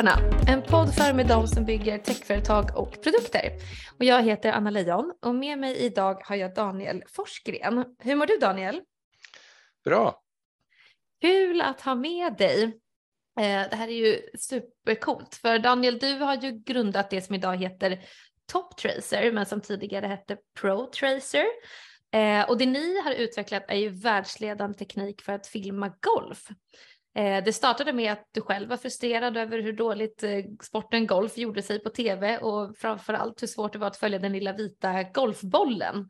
Techskaparna, en podd för med de som bygger techföretag och produkter. Och jag heter Anna Leijon och med mig idag har jag Daniel Forsgren. Hur mår du Daniel? Bra. Kul att ha med dig. Eh, det här är ju supercoolt för Daniel, du har ju grundat det som idag heter Top Tracer men som tidigare hette Pro Tracer. Eh, och det ni har utvecklat är ju världsledande teknik för att filma golf. Eh, det startade med att du själv var frustrerad över hur dåligt eh, sporten golf gjorde sig på tv och framförallt hur svårt det var att följa den lilla vita golfbollen.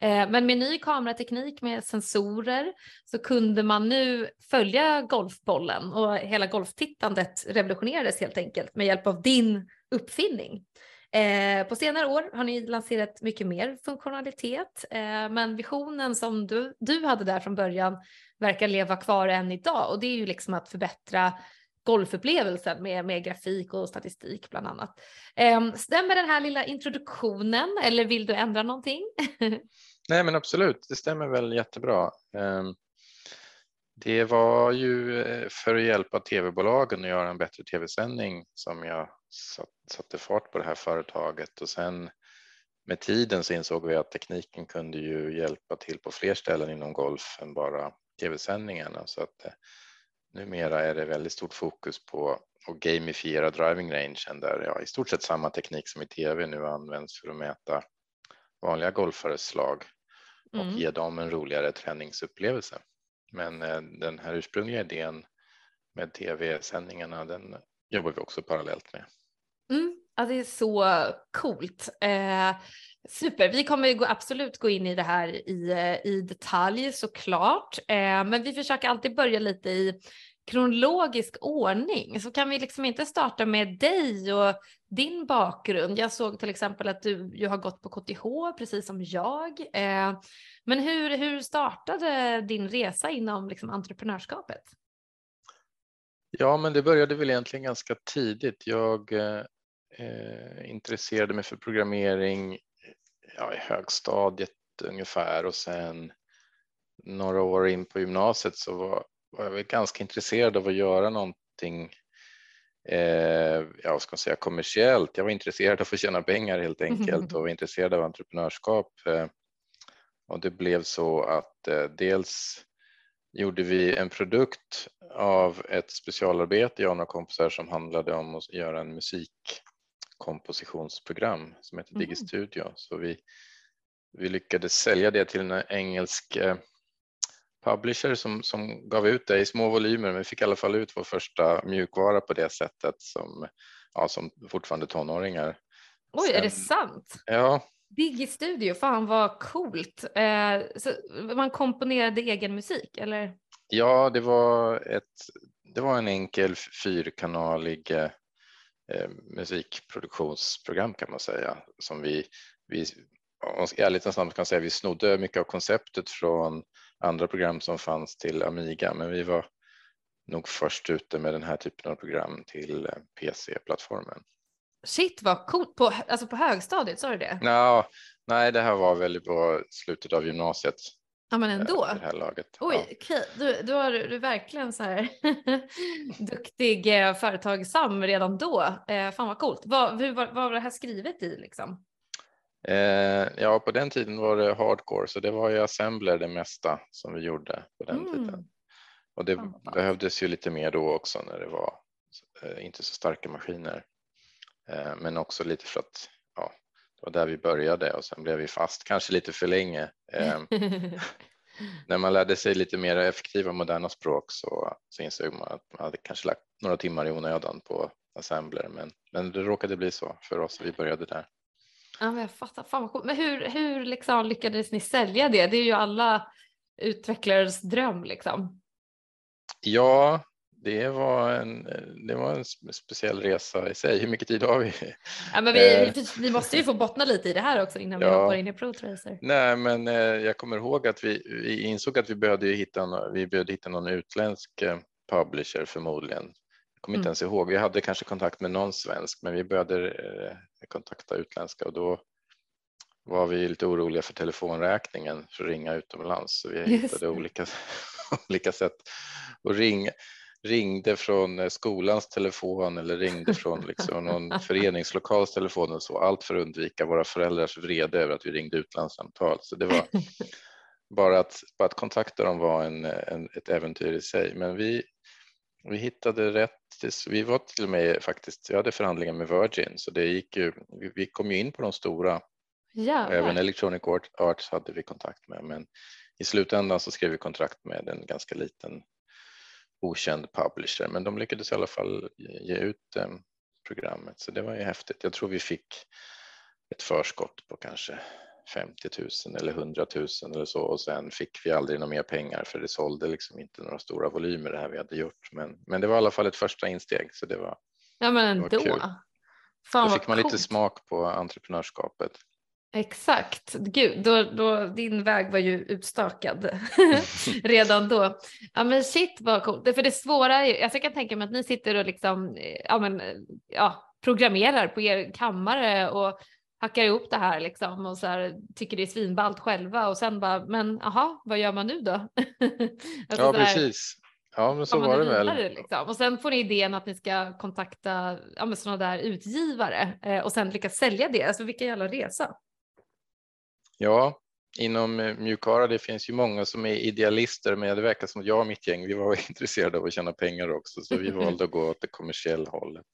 Eh, men med ny kamerateknik med sensorer så kunde man nu följa golfbollen och hela golftittandet revolutionerades helt enkelt med hjälp av din uppfinning. Eh, på senare år har ni lanserat mycket mer funktionalitet, eh, men visionen som du, du hade där från början verkar leva kvar än idag och det är ju liksom att förbättra golfupplevelsen med, med grafik och statistik bland annat. Eh, stämmer den här lilla introduktionen eller vill du ändra någonting? Nej men absolut, det stämmer väl jättebra. Ehm, det var ju eh, för att hjälpa tv-bolagen att göra en bättre tv-sändning som jag satte fart på det här företaget och sen med tiden så insåg vi att tekniken kunde ju hjälpa till på fler ställen inom golf än bara tv-sändningarna så att eh, numera är det väldigt stort fokus på att gamifiera driving rangen där ja, i stort sett samma teknik som i tv nu används för att mäta vanliga golfares slag och mm. ge dem en roligare träningsupplevelse. Men eh, den här ursprungliga idén med tv-sändningarna den jobbar vi också parallellt med. Mm, ja, det är så coolt. Eh, super, vi kommer gå, absolut gå in i det här i, eh, i detalj såklart. Eh, men vi försöker alltid börja lite i kronologisk ordning. Så kan vi liksom inte starta med dig och din bakgrund. Jag såg till exempel att du ju har gått på KTH precis som jag. Eh, men hur, hur startade din resa inom liksom entreprenörskapet? Ja, men det började väl egentligen ganska tidigt. Jag eh, eh, intresserade mig för programmering ja, i högstadiet ungefär och sen några år in på gymnasiet så var, var jag ganska intresserad av att göra någonting eh, ja, ska man säga, kommersiellt. Jag var intresserad av att tjäna pengar helt enkelt och var intresserad av entreprenörskap. Eh, och det blev så att eh, dels gjorde vi en produkt av ett specialarbete, jag och några kompisar, som handlade om att göra en musikkompositionsprogram som heter mm. Digistudio. Så vi, vi lyckades sälja det till en engelsk eh, publisher som, som gav ut det i små volymer, men vi fick i alla fall ut vår första mjukvara på det sättet som, ja, som fortfarande tonåringar. Oj, Sen, är det sant? Ja, Digistudio, fan vad coolt. Eh, så man komponerade egen musik eller? Ja, det var, ett, det var en enkel fyrkanalig eh, musikproduktionsprogram kan man säga som vi, vi om ärligt kan man säga vi snodde mycket av konceptet från andra program som fanns till Amiga, men vi var nog först ute med den här typen av program till eh, PC-plattformen. Shit vad coolt, på, alltså på högstadiet, sa du det? No, nej, det här var väl på slutet av gymnasiet. Ja men ändå. Det här laget. Oj, ja. okej. Du, du, har, du är verkligen så här duktig eh, företagsam redan då. Eh, fan vad coolt. Vad, hur, vad, vad var det här skrivet i liksom? Eh, ja, på den tiden var det hardcore, så det var ju assembler det mesta som vi gjorde på den mm. tiden. Och det oh, behövdes ju lite mer då också när det var eh, inte så starka maskiner. Eh, men också lite för att ja, var där vi började och sen blev vi fast, kanske lite för länge. Eh, när man lärde sig lite mer effektiva moderna språk så, så insåg man att man hade kanske lagt några timmar i onödan på assembler, men, men det råkade bli så för oss. Vi började där. Ja, men jag fattar. Fan vad Men hur, hur liksom lyckades ni sälja det? Det är ju alla utvecklares dröm liksom. Ja, det var, en, det var en speciell resa i sig. Hur mycket tid har vi? Ja, men vi, eh. vi måste ju få bottna lite i det här också innan ja, vi hoppar in i ProTracer. Nej, men eh, jag kommer ihåg att vi, vi insåg att vi behövde hitta, vi behövde hitta någon utländsk eh, publisher förmodligen. Jag kommer mm. inte ens ihåg. Vi hade kanske kontakt med någon svensk, men vi började kontakta utländska och då var vi lite oroliga för telefonräkningen för att ringa utomlands. Så vi hittade olika, olika sätt att ringa ringde från eh, skolans telefon eller ringde från liksom någon föreningslokals telefon och så. Allt för att undvika våra föräldrars vrede över att vi ringde utlandssamtal. Så det var bara att, bara att kontakta dem var en, en, ett äventyr i sig. Men vi, vi hittade rätt. Vi var till och med faktiskt, vi hade förhandlingar med Virgin så det gick ju, vi, vi kom ju in på de stora. Jävlar. Även Electronic Arts hade vi kontakt med men i slutändan så skrev vi kontrakt med en ganska liten okänd publisher men de lyckades i alla fall ge ut eh, programmet så det var ju häftigt. Jag tror vi fick ett förskott på kanske 50 000 eller 100 000 eller så och sen fick vi aldrig några mer pengar för det sålde liksom inte några stora volymer det här vi hade gjort. Men, men det var i alla fall ett första insteg så det var. Ja men ändå. Fan, Då fick man coolt. lite smak på entreprenörskapet. Exakt, gud, då, då, din väg var ju utstakad redan då. Ja men shit vad coolt, för det svåra är ju, alltså jag kan tänka mig att ni sitter och liksom, ja men, ja, programmerar på er kammare och hackar ihop det här liksom och så här, tycker det är svinballt själva och sen bara, men aha, vad gör man nu då? alltså ja, precis. Ja, men så var det väl. Liksom. Och sen får ni idén att ni ska kontakta ja, sådana där utgivare eh, och sen lyckas sälja det. Alltså vilken jävla resa. Ja, inom eh, mjukvara, det finns ju många som är idealister, men det verkar som att jag och mitt gäng, vi var intresserade av att tjäna pengar också, så vi valde att gå åt det kommersiella hållet.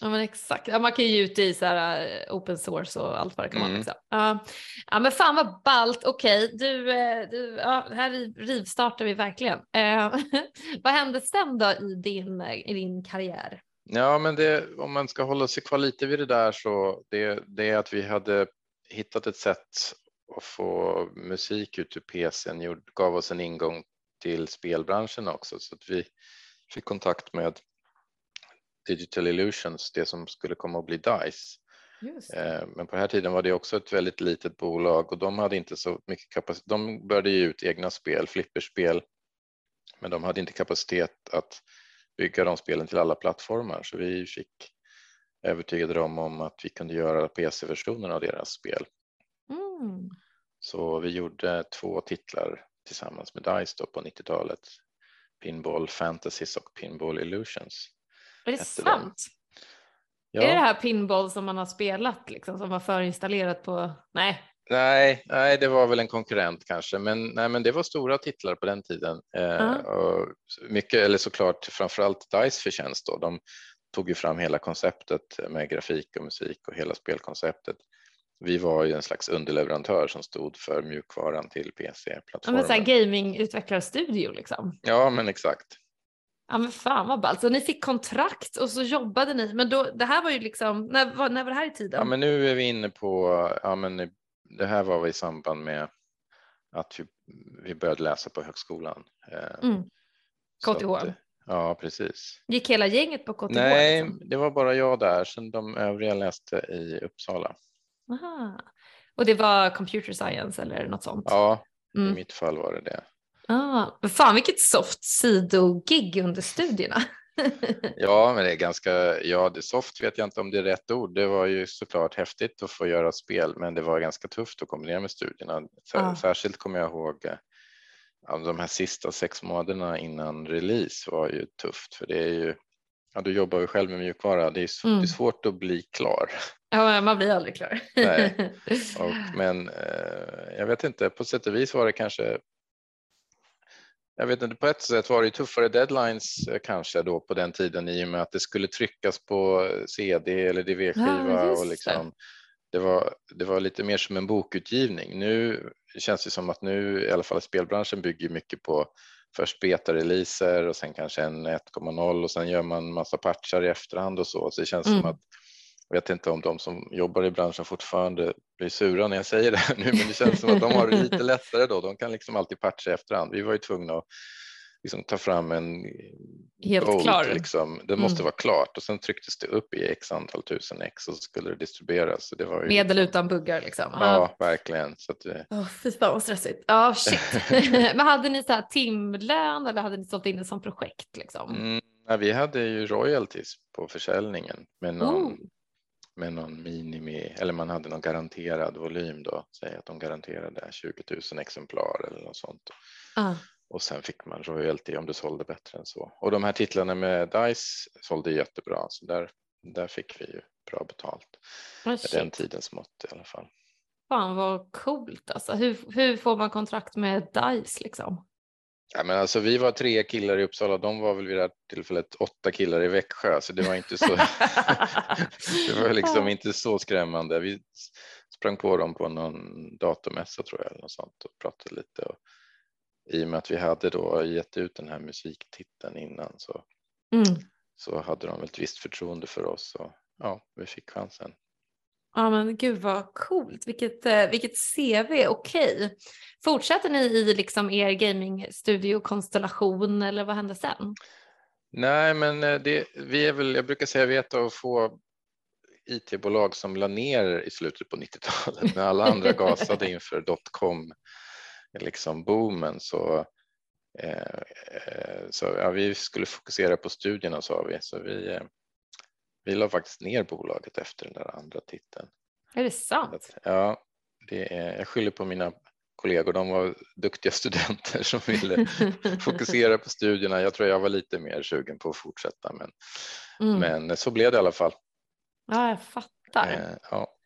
Ja men exakt, ja, man kan ju ut i så här uh, open source och allt vad det kan vara. Mm. Liksom. Uh, ja men fan vad ballt, okej okay. du, uh, du ja, här rivstartar vi verkligen. Uh, vad hände sen då i din, i din karriär? Ja men det, om man ska hålla sig kvar lite vid det där så det, det är att vi hade hittat ett sätt att få musik ut ur PCn, gav oss en ingång till spelbranschen också så att vi fick kontakt med Digital Illusions, det som skulle komma att bli DICE. Eh, men på den här tiden var det också ett väldigt litet bolag och de hade inte så mycket kapacitet. De började ge ut egna spel, flipperspel, men de hade inte kapacitet att bygga de spelen till alla plattformar så vi fick övertygade dem om att vi kunde göra PC-versionen av deras spel. Mm. Så vi gjorde två titlar tillsammans med DICE då på 90-talet. Pinball Fantasies och Pinball Illusions. Är det sant? Ja. Är det det här pinball som man har spelat liksom som var förinstallerat på? Nej. Nej, nej, det var väl en konkurrent kanske, men, nej, men det var stora titlar på den tiden. Eh, och mycket, eller såklart framförallt Dice förtjänst då. De tog ju fram hela konceptet med grafik och musik och hela spelkonceptet. Vi var ju en slags underleverantör som stod för mjukvaran till PC-plattformen. Ja, men gamingutvecklarstudio liksom. Ja, men exakt. Ja men fan vad ballt. Så ni fick kontrakt och så jobbade ni. Men då, det här var ju liksom, när, var, när var det här i tiden? Ja men nu är vi inne på, ja men det här var i samband med att vi, vi började läsa på högskolan. Eh, mm. KTH? Att, ja precis. Gick hela gänget på KTH? Nej, liksom? det var bara jag där. Sen de övriga läste i Uppsala. Aha. Och det var computer science eller något sånt? Ja, mm. i mitt fall var det det. Ah, fan vilket soft sidogig under studierna. ja, men det är ganska, ja, det soft vet jag inte om det är rätt ord. Det var ju såklart häftigt att få göra spel, men det var ganska tufft att kombinera med studierna. Ah. Särskilt kommer jag ihåg ja, de här sista sex månaderna innan release var ju tufft, för det är ju, ja, du jobbar ju själv med mjukvara, det är, mm. det är svårt att bli klar. Ja, man blir aldrig klar. Nej. Och, men eh, jag vet inte, på sätt och vis var det kanske jag vet inte, på ett sätt var det tuffare deadlines eh, kanske då på den tiden i och med att det skulle tryckas på CD eller DV-skiva ja, och liksom det. var, det var lite mer som en bokutgivning. Nu känns det som att nu i alla fall spelbranschen bygger mycket på först beta-releaser och sen kanske en 1.0 och sen gör man massa patchar i efterhand och så. Så det känns mm. som att jag vet inte om de som jobbar i branschen fortfarande blir sura när jag säger det nu, men det känns som att de har det lite lättare då. De kan liksom alltid patcha i efterhand. Vi var ju tvungna att liksom ta fram en Helt bolt, klar. Liksom. Det måste mm. vara klart och sen trycktes det upp i x antal tusen ex och så skulle det distribueras. Så det var ju... Medel utan buggar liksom. Ja, verkligen. Så att oh, fy fan vad stressigt. Ja, oh, shit. men hade ni så här timlön eller hade ni sålt in det som projekt liksom? Mm, ja, vi hade ju royalties på försäljningen med någon oh med någon minimi eller man hade någon garanterad volym då, säg att de garanterade 20 000 exemplar eller något sånt. Ah. Och sen fick man royalty om du sålde bättre än så. Och de här titlarna med DICE sålde jättebra, så där, där fick vi ju bra betalt. Med den tidens mått i alla fall. Fan vad coolt alltså. Hur, hur får man kontrakt med DICE liksom? Ja, men alltså, vi var tre killar i Uppsala, de var väl vid det här tillfället åtta killar i Växjö, så det var inte så, det var liksom inte så skrämmande. Vi sprang på dem på någon datormässa tror jag eller något sånt och pratade lite. Och, I och med att vi hade då gett ut den här musiktiteln innan så, mm. så hade de ett visst förtroende för oss och ja, vi fick chansen. Ja men gud vad coolt, vilket, eh, vilket CV, okej. Okay. Fortsätter ni i liksom er gamingstudio-konstellation eller vad hände sen? Nej men eh, det, vi är väl, jag brukar säga vi är ett av få IT-bolag som la ner i slutet på 90-talet när alla andra gasade inför dotcom liksom boomen så, eh, eh, så ja, vi skulle fokusera på studierna sa vi så vi eh, vi la faktiskt ner bolaget efter den där andra titeln. Är det sant? Ja, det är, jag skyller på mina kollegor. De var duktiga studenter som ville fokusera på studierna. Jag tror jag var lite mer sugen på att fortsätta, men, mm. men så blev det i alla fall. Ja, jag fattar. Eh, ja.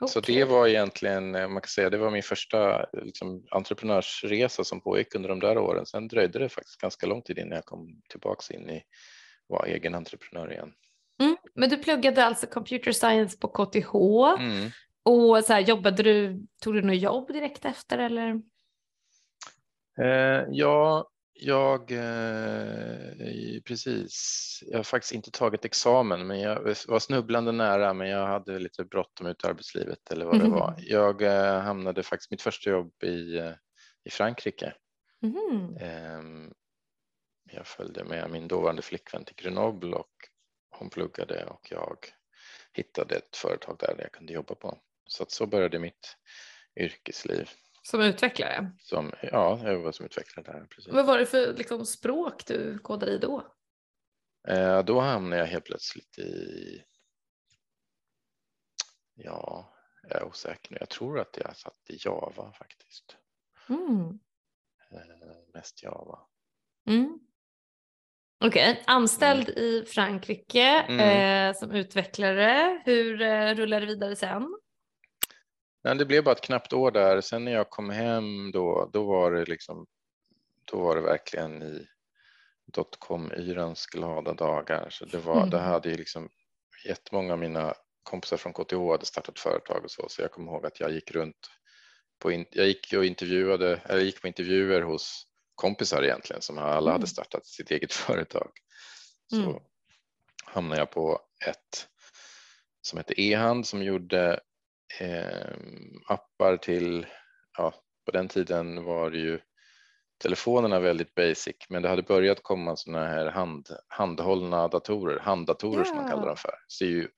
Okay. Så det var egentligen, eh, man kan säga, det var min första liksom, entreprenörsresa som pågick under de där åren. Sen dröjde det faktiskt ganska lång tid innan jag kom tillbaks in i vara egen entreprenör igen. Mm. Men du pluggade alltså computer science på KTH mm. och så här, jobbade du, tog du något jobb direkt efter eller? Eh, ja, jag eh, precis. Jag har faktiskt inte tagit examen, men jag var snubblande nära, men jag hade lite bråttom ut i arbetslivet eller vad mm. det var. Jag eh, hamnade faktiskt mitt första jobb i, eh, i Frankrike. Mm. jag följde med min dåvarande flickvän till Grenoble och hon pluggade och jag hittade ett företag där jag kunde jobba på. Så att så började mitt yrkesliv. Som utvecklare? Som, ja, jag jobbade som utvecklare där. Precis. Vad var det för liksom, språk du kodade i då? Eh, då hamnade jag helt plötsligt i, ja, jag är osäker nu. Jag tror att jag satt i Java faktiskt. Mm. Eh, mest Java. Mm. Okej, okay. anställd mm. i Frankrike mm. eh, som utvecklare. Hur eh, rullar det vidare sen? Nej, det blev bara ett knappt år där. Sen när jag kom hem då, då var det liksom, då var det verkligen i dotcom-yrans glada dagar. Så det var, mm. det hade ju liksom jättemånga av mina kompisar från KTH hade startat företag och så, så jag kommer ihåg att jag gick runt på, in, jag gick och intervjuade, eller gick på intervjuer hos kompisar egentligen som alla mm. hade startat sitt eget företag. Så mm. hamnade jag på ett som hette E-hand som gjorde eh, appar till, ja, på den tiden var det ju telefonerna väldigt basic, men det hade börjat komma sådana här hand, handhållna datorer, handdatorer yeah. som man kallar dem för. Så det är ju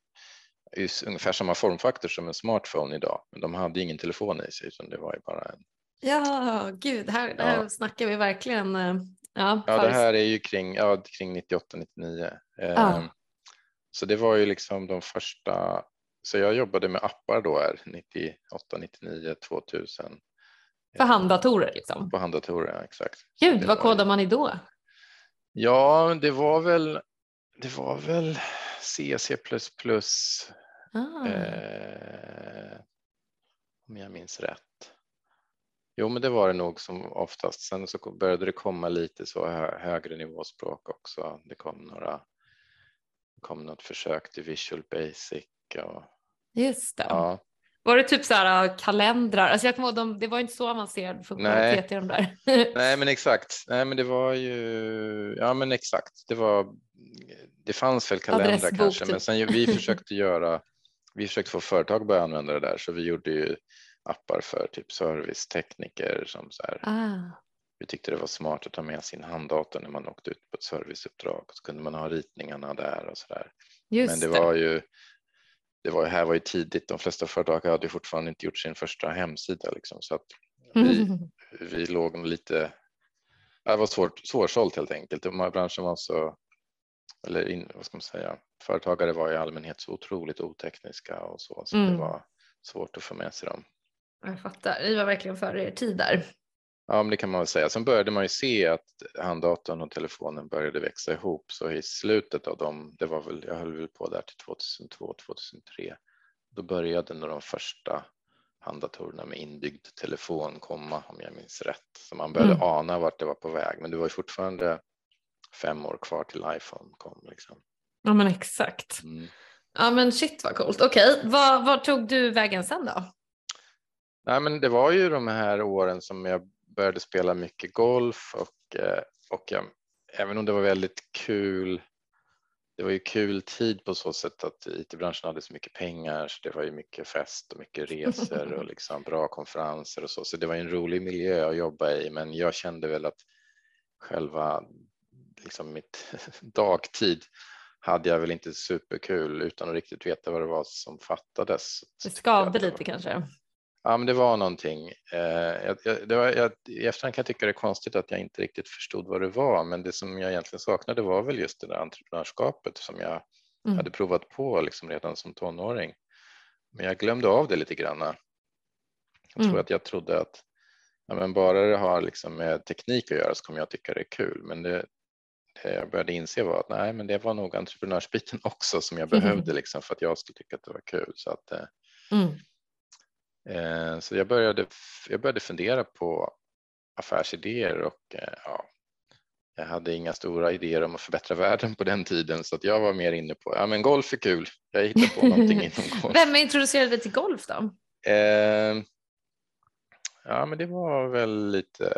är ungefär samma formfaktor som en smartphone idag, men de hade ingen telefon i sig, utan det var ju bara en Ja, gud, här, ja. här snackar vi verkligen. Eh, ja, ja det här är ju kring, ja, kring 98, 99. Ja. Ehm, så det var ju liksom de första, så jag jobbade med appar då här 98, 99, 2000. För handdatorer liksom? På handdatorer, exakt. Gud, vad kodade man i då? Ja, det var väl, det var väl C, C++, ah. eh, om jag minns rätt. Jo, men det var det nog som oftast. Sen så började det komma lite så högre nivåspråk också. Det kom några. Det kom något försök till Visual Basic och. Just det. Ja. Var det typ så här äh, kalendrar? Alltså jag kommer de, det var inte så avancerad funktionalitet i de där. Nej, men exakt. Nej, men det var ju. Ja, men exakt. Det var. Det fanns väl kalendrar kanske, men typ. sen vi försökte göra. Vi försökte få företag att börja använda det där, så vi gjorde ju appar för typ servicetekniker som så här. Ah. Vi tyckte det var smart att ta med sin handdator när man åkte ut på ett serviceuppdrag så kunde man ha ritningarna där och så där. Men det, det, var ju det var, här var ju tidigt, de flesta företag hade fortfarande inte gjort sin första hemsida liksom, så att vi, mm. vi låg lite, det var svårt, svårsålt helt enkelt. Branschen var så, eller in, vad ska man säga, företagare var i allmänhet så otroligt otekniska och så, så mm. det var svårt att få med sig dem. Jag fattar, ni var verkligen före er tid där. Ja, men det kan man väl säga. Sen började man ju se att handdatorn och telefonen började växa ihop. Så i slutet av dem, det var väl, jag höll väl på där till 2002, 2003. Då började nog de första handdatorerna med inbyggd telefon komma om jag minns rätt. Så man började mm. ana vart det var på väg. Men det var ju fortfarande fem år kvar till iPhone kom. Liksom. Ja men exakt. Mm. Ja men shit vad coolt. Okej, okay. var, var tog du vägen sen då? Nej, men det var ju de här åren som jag började spela mycket golf och, eh, och jag, även om det var väldigt kul det var ju kul tid på så sätt att IT-branschen hade så mycket pengar så det var ju mycket fest och mycket resor och liksom bra konferenser och så. Så det var en rolig miljö att jobba i men jag kände väl att själva liksom mitt dagtid hade jag väl inte superkul utan att riktigt veta vad det var som fattades. Det skavde lite kanske? Ja, men det var någonting. Eh, jag, det var, jag, I efterhand kan jag tycka det är konstigt att jag inte riktigt förstod vad det var, men det som jag egentligen saknade var väl just det där entreprenörskapet som jag mm. hade provat på liksom redan som tonåring. Men jag glömde av det lite grann. Jag tror mm. att jag trodde att ja, men bara det har liksom med teknik att göra så kommer jag tycka det är kul, men det, det jag började inse var att nej, men det var nog entreprenörsbiten också som jag mm. behövde liksom för att jag skulle tycka att det var kul. Så att, eh, så jag började, jag började fundera på affärsidéer och eh, ja, jag hade inga stora idéer om att förbättra världen på den tiden så att jag var mer inne på, ja men golf är kul, jag hittar på någonting inom golf. Vem introducerade dig till golf då? Eh, ja men det var väl lite,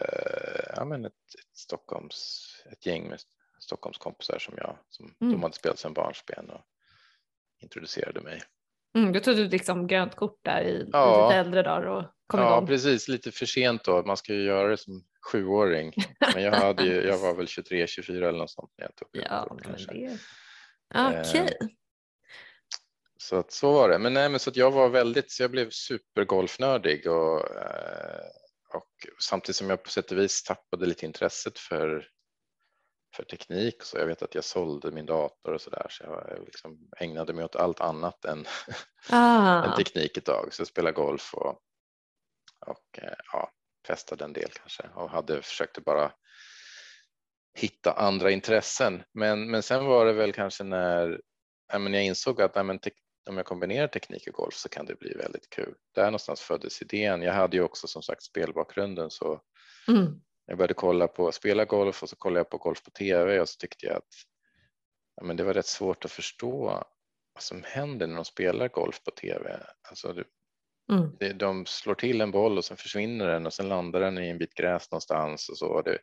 ja men ett, ett Stockholms, ett gäng med Stockholmskompisar som jag, som mm. de hade spelat sedan barnsben och introducerade mig. Mm, du tog liksom grönt kort där i, ja. lite äldre dagar och kom ja, igång. Ja, precis. Lite för sent då. Man ska ju göra det som sjuåring. Men jag, hade ju, jag var väl 23, 24 eller något sånt när jag tog ja, kort kanske. Det... Okej. Okay. Eh, så att så var det. Men nej, men så att jag var väldigt, så jag blev supergolfnördig och, eh, och samtidigt som jag på sätt och vis tappade lite intresset för för teknik. Så jag vet att jag sålde min dator och så där så jag liksom ägnade mig åt allt annat än, ah. än teknik ett tag. Så jag spelade golf och, och eh, ja, festade en del kanske och hade försökt bara hitta andra intressen. Men, men sen var det väl kanske när ja, men jag insåg att ja, men om jag kombinerar teknik och golf så kan det bli väldigt kul. Där någonstans föddes idén. Jag hade ju också som sagt spelbakgrunden så mm. Jag började kolla på spela golf och så kollade jag på golf på tv och så tyckte jag att ja, men det var rätt svårt att förstå vad som händer när de spelar golf på tv. Alltså det, mm. det, de slår till en boll och sen försvinner den och sen landar den i en bit gräs någonstans och så. Det,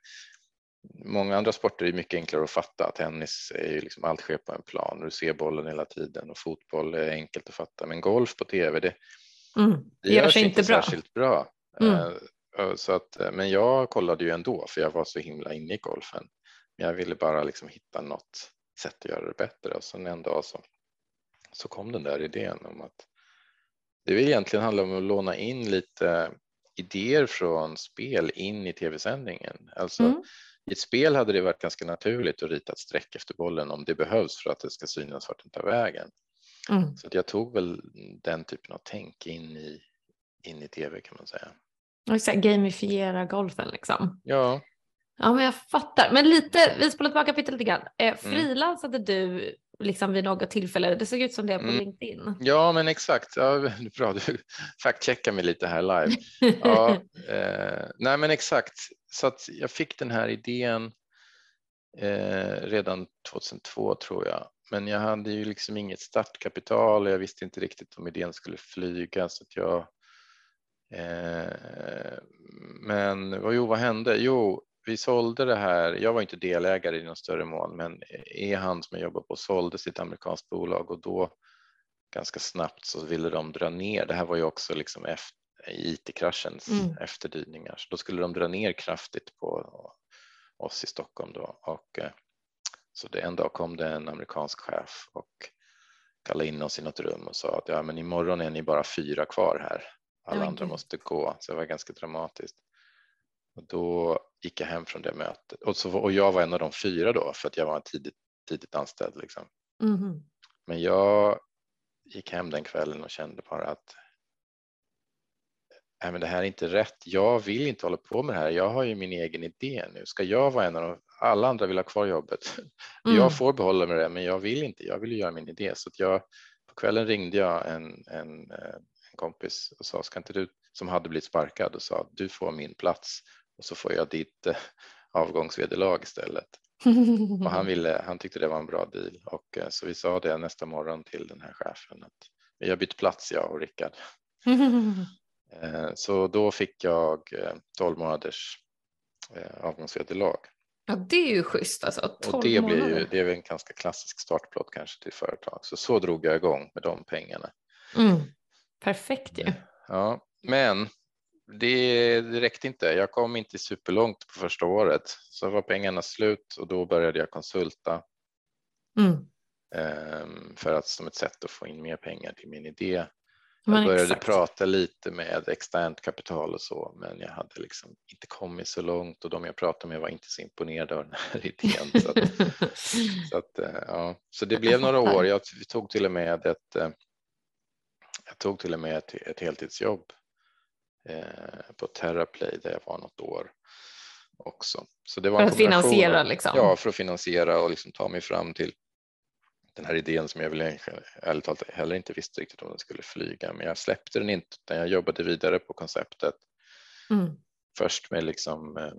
många andra sporter är mycket enklare att fatta. Tennis är ju liksom allt sker på en plan och du ser bollen hela tiden och fotboll är enkelt att fatta. Men golf på tv, det, mm. det, det görs inte bra. särskilt bra. Mm. Eh, så att, eh, men jag kollade ju ändå för jag var så himla inne i golfen. Men jag ville bara liksom hitta något sätt att göra det bättre och sen en dag så, så kom den där idén om att det vill egentligen handla om att låna in lite idéer från spel in i tv-sändningen. Alltså mm. i ett spel hade det varit ganska naturligt att rita ett streck efter bollen om det behövs för att det ska synas vart den tar vägen. Mm. Så att jag tog väl den typen av tänk in i, in i tv kan man säga. Exakt, gamifiera golfen liksom. Ja. Ja men jag fattar. Men lite, vi spolar tillbaka lite grann. Eh, mm. frilansade mm. du liksom vid något tillfälle? Det såg ut som det på mm. LinkedIn. Ja men exakt. Ja, bra, du fact-checkar mig lite här live. Ja, eh, nej men exakt. Så att jag fick den här idén eh, redan 2002 tror jag. Men jag hade ju liksom inget startkapital och jag visste inte riktigt om idén skulle flyga så att jag Eh, men jo, vad hände? Jo, vi sålde det här. Jag var inte delägare i någon större mån, men E-hand som jag jobbar på sålde sitt amerikanskt bolag och då ganska snabbt så ville de dra ner. Det här var ju också liksom efter IT-kraschens mm. efterdyningar, så då skulle de dra ner kraftigt på oss i Stockholm då och eh, så det en dag kom det en amerikansk chef och kallade in oss i något rum och sa att ja, men imorgon är ni bara fyra kvar här alla andra måste gå, så det var ganska dramatiskt. Och då gick jag hem från det mötet och, så, och jag var en av de fyra då för att jag var tidigt, tidigt anställd. Liksom. Mm. Men jag gick hem den kvällen och kände bara att nej men det här är inte rätt. Jag vill inte hålla på med det här. Jag har ju min egen idé nu. Ska jag vara en av de, alla andra vill ha kvar jobbet. Mm. Jag får behålla med det, men jag vill inte. Jag vill göra min idé. Så att jag, på kvällen ringde jag en, en, eh, en kompis och sa, ska inte du, som hade blivit sparkad och sa, du får min plats och så får jag ditt eh, avgångsvederlag istället. och han, ville, han tyckte det var en bra deal och eh, så vi sa det nästa morgon till den här chefen att vi har bytt plats jag och Rickard. Eh, så då fick jag 12 månaders avgångsvederlag. Ja, det är ju schysst alltså. Och det blir ju, det är väl en ganska klassisk startplåt kanske till företag. Så så drog jag igång med de pengarna. Mm. Perfekt ju. Ja, men det, det räckte inte. Jag kom inte superlångt på första året. Så var pengarna slut och då började jag konsulta. Mm. Um, för att som ett sätt att få in mer pengar till min idé. Jag började exakt. prata lite med externt kapital och så, men jag hade liksom inte kommit så långt och de jag pratade med var inte så imponerade av den här idén. Så, att, så, att, eh, ja. så det blev några år. Jag tog till och med ett, eh, jag tog till och med ett, ett heltidsjobb eh, på Terraplay där jag var något år också. Så det var för att finansiera liksom? Ja, för att finansiera och liksom ta mig fram till den här idén som jag väl ärligt talat heller inte visste riktigt om den skulle flyga, men jag släppte den inte utan jag jobbade vidare på konceptet. Mm. Först med liksom eh,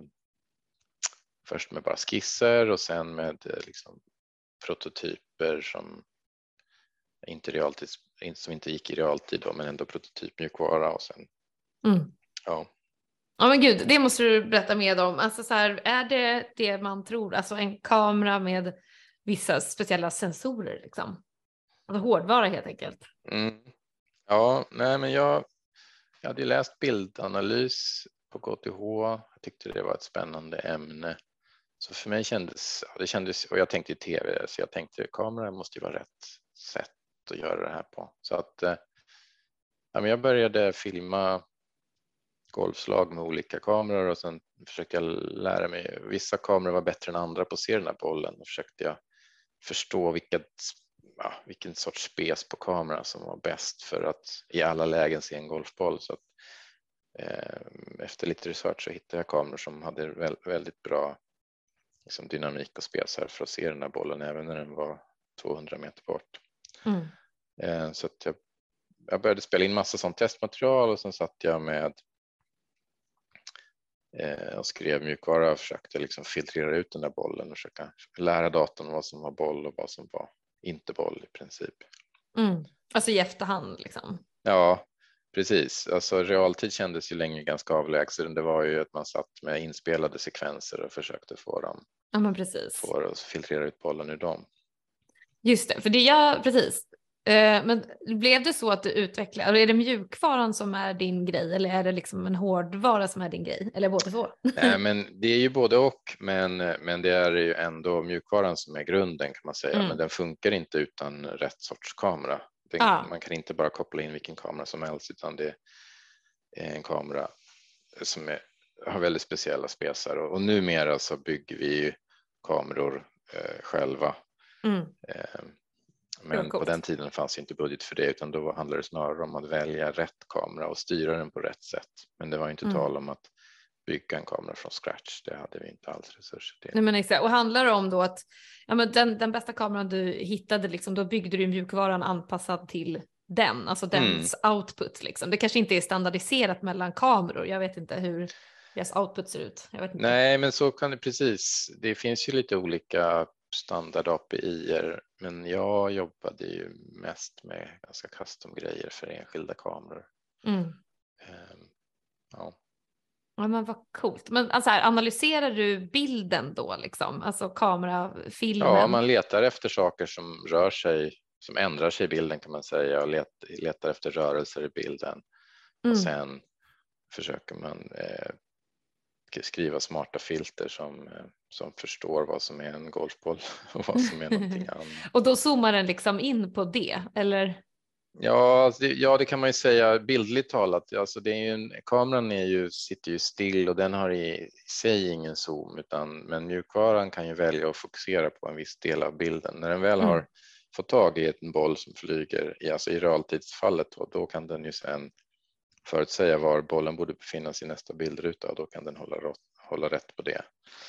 först med bara skisser och sen med eh, liksom prototyper som inte realtid, som inte gick i realtid då, men ändå prototypmjukvara och sen mm. ja. Ja men gud, det måste du berätta mer om. Alltså så här, är det det man tror, alltså en kamera med vissa speciella sensorer liksom. Alltså hårdvara helt enkelt. Mm. Ja, nej men jag, jag hade läst bildanalys på KTH. Jag tyckte det var ett spännande ämne. Så för mig kändes, det kändes, och jag tänkte tv, så jag tänkte kamera måste ju vara rätt sätt att göra det här på. Så att eh, ja, jag började filma golfslag med olika kameror och sen försökte jag lära mig. Vissa kameror var bättre än andra på att se den här bollen. Då försökte jag förstå vilket, ja, vilken sorts spes på kamera som var bäst för att i alla lägen se en golfboll. Så att, eh, efter lite research så hittade jag kameror som hade väldigt bra liksom, dynamik och spes här för att se den här bollen även när den var 200 meter bort. Mm. Eh, så jag, jag började spela in massa sånt testmaterial och sen satt jag med eh, och skrev mjukvara och försökte liksom filtrera ut den där bollen och försöka lära datorn vad som var boll och vad som var inte boll i princip. Mm. Alltså i efterhand liksom? Ja, precis. Alltså realtid kändes ju länge ganska avlägsen. Det var ju att man satt med inspelade sekvenser och försökte få dem. Ja, men precis. Få att filtrera ut bollen ur dem. Just det, för det jag precis Eh, men blev det så att du utvecklade, är det mjukvaran som är din grej eller är det liksom en hårdvara som är din grej? Eller båda två? Nej, men det är ju både och, men, men det är ju ändå mjukvaran som är grunden kan man säga, mm. men den funkar inte utan rätt sorts kamera. Den, ah. Man kan inte bara koppla in vilken kamera som helst, utan det är en kamera som är, har väldigt speciella spesar och, och numera så bygger vi kameror eh, själva. Mm. Eh, men på den tiden fanns inte budget för det utan då handlade det snarare om att välja rätt kamera och styra den på rätt sätt. Men det var inte mm. tal om att bygga en kamera från scratch. Det hade vi inte alls resurser till. Nej, men exakt. Och handlar det om då att ja, men den, den bästa kameran du hittade, liksom, då byggde du mjukvaran anpassad till den, alltså dens mm. output. Liksom. Det kanske inte är standardiserat mellan kameror. Jag vet inte hur deras output ser ut. Nej, men så kan det precis. Det finns ju lite olika standard API, men jag jobbade ju mest med ganska custom grejer för enskilda kameror. Mm. Um, ja. Ja men vad coolt. Men alltså här, analyserar du bilden då liksom, alltså kamerafilmen? Ja, man letar efter saker som rör sig, som ändrar sig i bilden kan man säga och let, letar efter rörelser i bilden. Mm. Och sen försöker man eh, skriva smarta filter som, eh, som förstår vad som är en golfboll och vad som är någonting annat. och då zoomar den liksom in på det eller? Ja, alltså det, ja, det kan man ju säga bildligt talat. Alltså det är ju en, kameran är ju, sitter ju still och den har i, i sig ingen zoom, utan, men mjukvaran kan ju välja att fokusera på en viss del av bilden. När den väl mm. har fått tag i en boll som flyger i, alltså i realtidsfallet, då, då kan den ju sen förutsäga var bollen borde befinna sig i nästa bildruta och då kan den hålla, hålla rätt på det.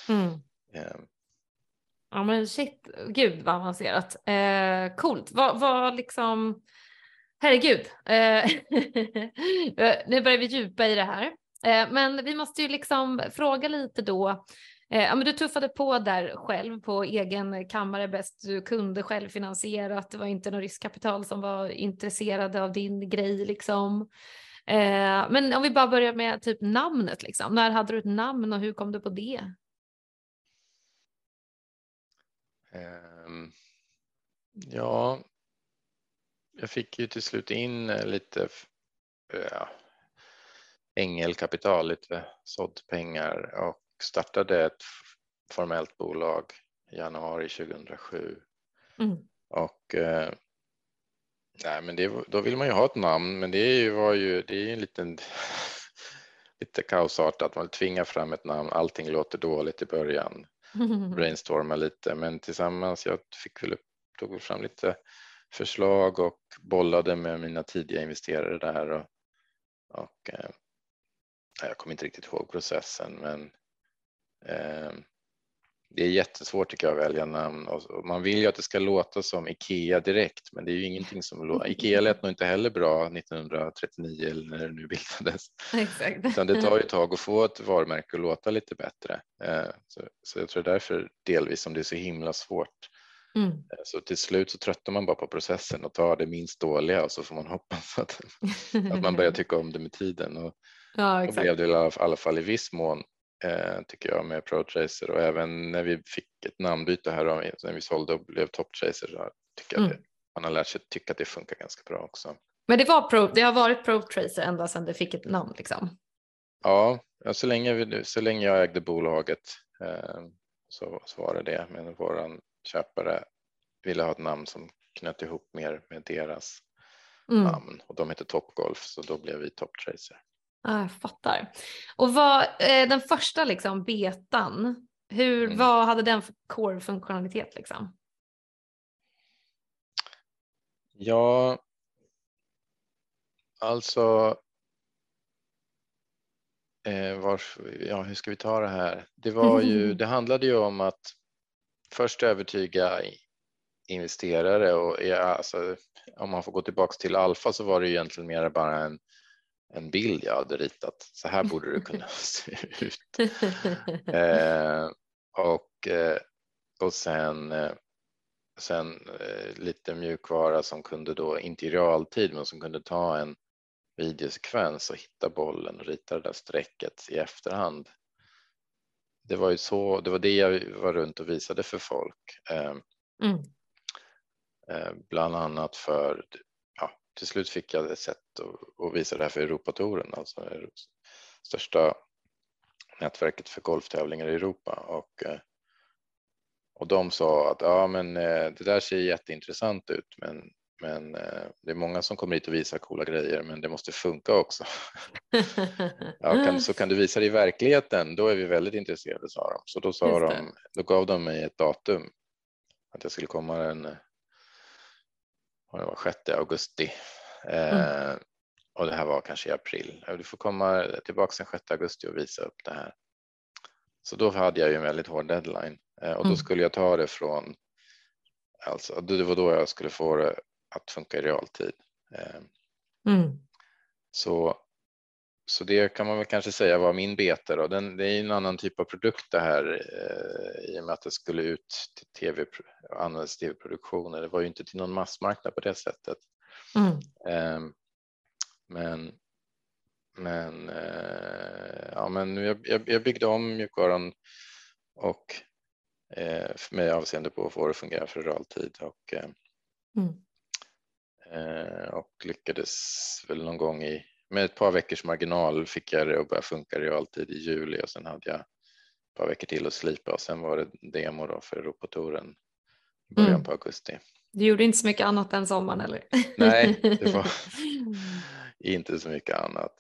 Mm. Ehm. Ja men shit, gud vad avancerat. Eh, coolt, vad, vad liksom, herregud. Eh, nu börjar vi djupa i det här. Eh, men vi måste ju liksom fråga lite då, Eh, ja, men du tuffade på där själv på egen kammare bäst du kunde självfinansierat. Det var inte något riskkapital som var intresserade av din grej liksom. Eh, men om vi bara börjar med typ namnet liksom. När hade du ett namn och hur kom du på det? Ja, jag fick ju till slut in eh, lite ja, ängelkapital, lite såddpengar och startade ett formellt bolag i januari 2007. Mm. Och eh, nej, men det, då vill man ju ha ett namn, men det var ju, det är en liten lite kaosartat, man tvingar fram ett namn, allting låter dåligt i början, Mm. brainstorma lite, men tillsammans, jag fick väl upp, tog fram lite förslag och bollade med mina tidiga investerare där och, och eh, jag kommer inte riktigt ihåg processen, men eh, det är jättesvårt tycker jag att välja namn och man vill ju att det ska låta som Ikea direkt, men det är ju ingenting som låter. Ikea lät nog inte heller bra 1939 eller när det nu bildades. Exakt. Utan det tar ju ett tag att få ett varumärke att låta lite bättre. Ehm, så, så jag tror därför delvis som det är så himla svårt. Mm. Ehm, så till slut så tröttnar man bara på processen och tar det minst dåliga och så får man hoppas att, att man börjar tycka om det med tiden. Och, ja, exakt. och blev det i alla fall i viss mån eh, tycker jag med ProTracer och även när vi fick ett namnbyte här när vi sålde och blev TopTracer så tycker jag mm. det, man har lärt sig tycka att det funkar ganska bra också. Men det, var Pro, det har varit ProTracer ända sedan det fick ett namn liksom? Ja, så, länge vi, så länge jag ägde bolaget eh, så, så var det det, men våran köpare ville ha ett namn som knöt ihop mer med deras mm. namn och de heter Topgolf så då blev vi TopTracer. Jag fattar. Och vad, eh, den första liksom, betan, hur, mm. vad hade den för core-funktionalitet? Liksom? Ja, alltså eh, var, ja, hur ska vi ta det här? Det, var ju, det handlade ju om att först övertyga investerare och ja, alltså, om man får gå tillbaka till Alfa så var det egentligen mer bara en en bild jag hade ritat. Så här borde det kunna se ut. Eh, och, eh, och sen, eh, sen eh, lite mjukvara som kunde då, inte i realtid, men som kunde ta en videosekvens och hitta bollen och rita det där strecket i efterhand. Det var ju så, det var det jag var runt och visade för folk. Mm. Bland annat för till slut fick jag ett sätt att, att visa det här för Europatouren, alltså det största nätverket för golftävlingar i Europa och eh, och de sa att ja, men eh, det där ser jätteintressant ut, men men eh, det är många som kommer hit och visar coola grejer, men det måste funka också. ja, kan, så kan du visa det i verkligheten, då är vi väldigt intresserade, sa de. Så då, sa de, då gav de mig ett datum att jag skulle komma den det var 6 augusti mm. Eh, och det här var kanske i april. Du får komma tillbaka den 6 augusti och visa upp det här. Så då hade jag ju en väldigt hård deadline eh, och då mm. skulle jag ta det från, alltså det var då jag skulle få det att funka i realtid. Eh, mm. Så så det kan man väl kanske säga var min beta då. Den, det är en annan typ av produkt det här eh, i och med att det skulle ut till tv och användas tv-produktioner. Det var ju inte till någon massmarknad på det sättet. Mm. Eh, men men, eh, ja, men jag, jag, jag byggde om mjukvaran och eh, med avseende på att få det att fungera för realtid och, eh, mm. Eh, och lyckades väl någon gång i med ett par veckors marginal fick jag det att börja funka realtid i juli och sen hade jag ett par veckor till att slipa och sen var det demo då för Europatouren i början mm. på augusti. Du gjorde inte så mycket annat den sommaren eller? Nej, det var inte så mycket annat.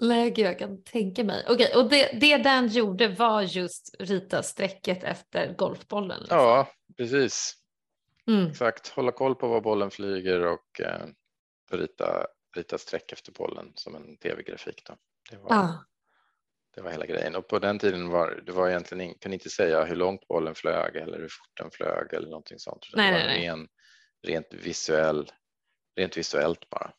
Nej, jag kan tänka mig. Okej, och det, det den gjorde var just rita strecket efter golfbollen? Liksom. Ja, precis. Mm. Exakt, hålla koll på var bollen flyger och eh, rita rita streck efter bollen som en tv-grafik. Då. Det var, Ah. det var hela grejen och på den tiden var det var egentligen ingen, kunde inte säga hur långt bollen flög eller hur fort den flög eller någonting sånt. utan Nej, det var nej. Ren, rent, visuell, rent visuellt bara.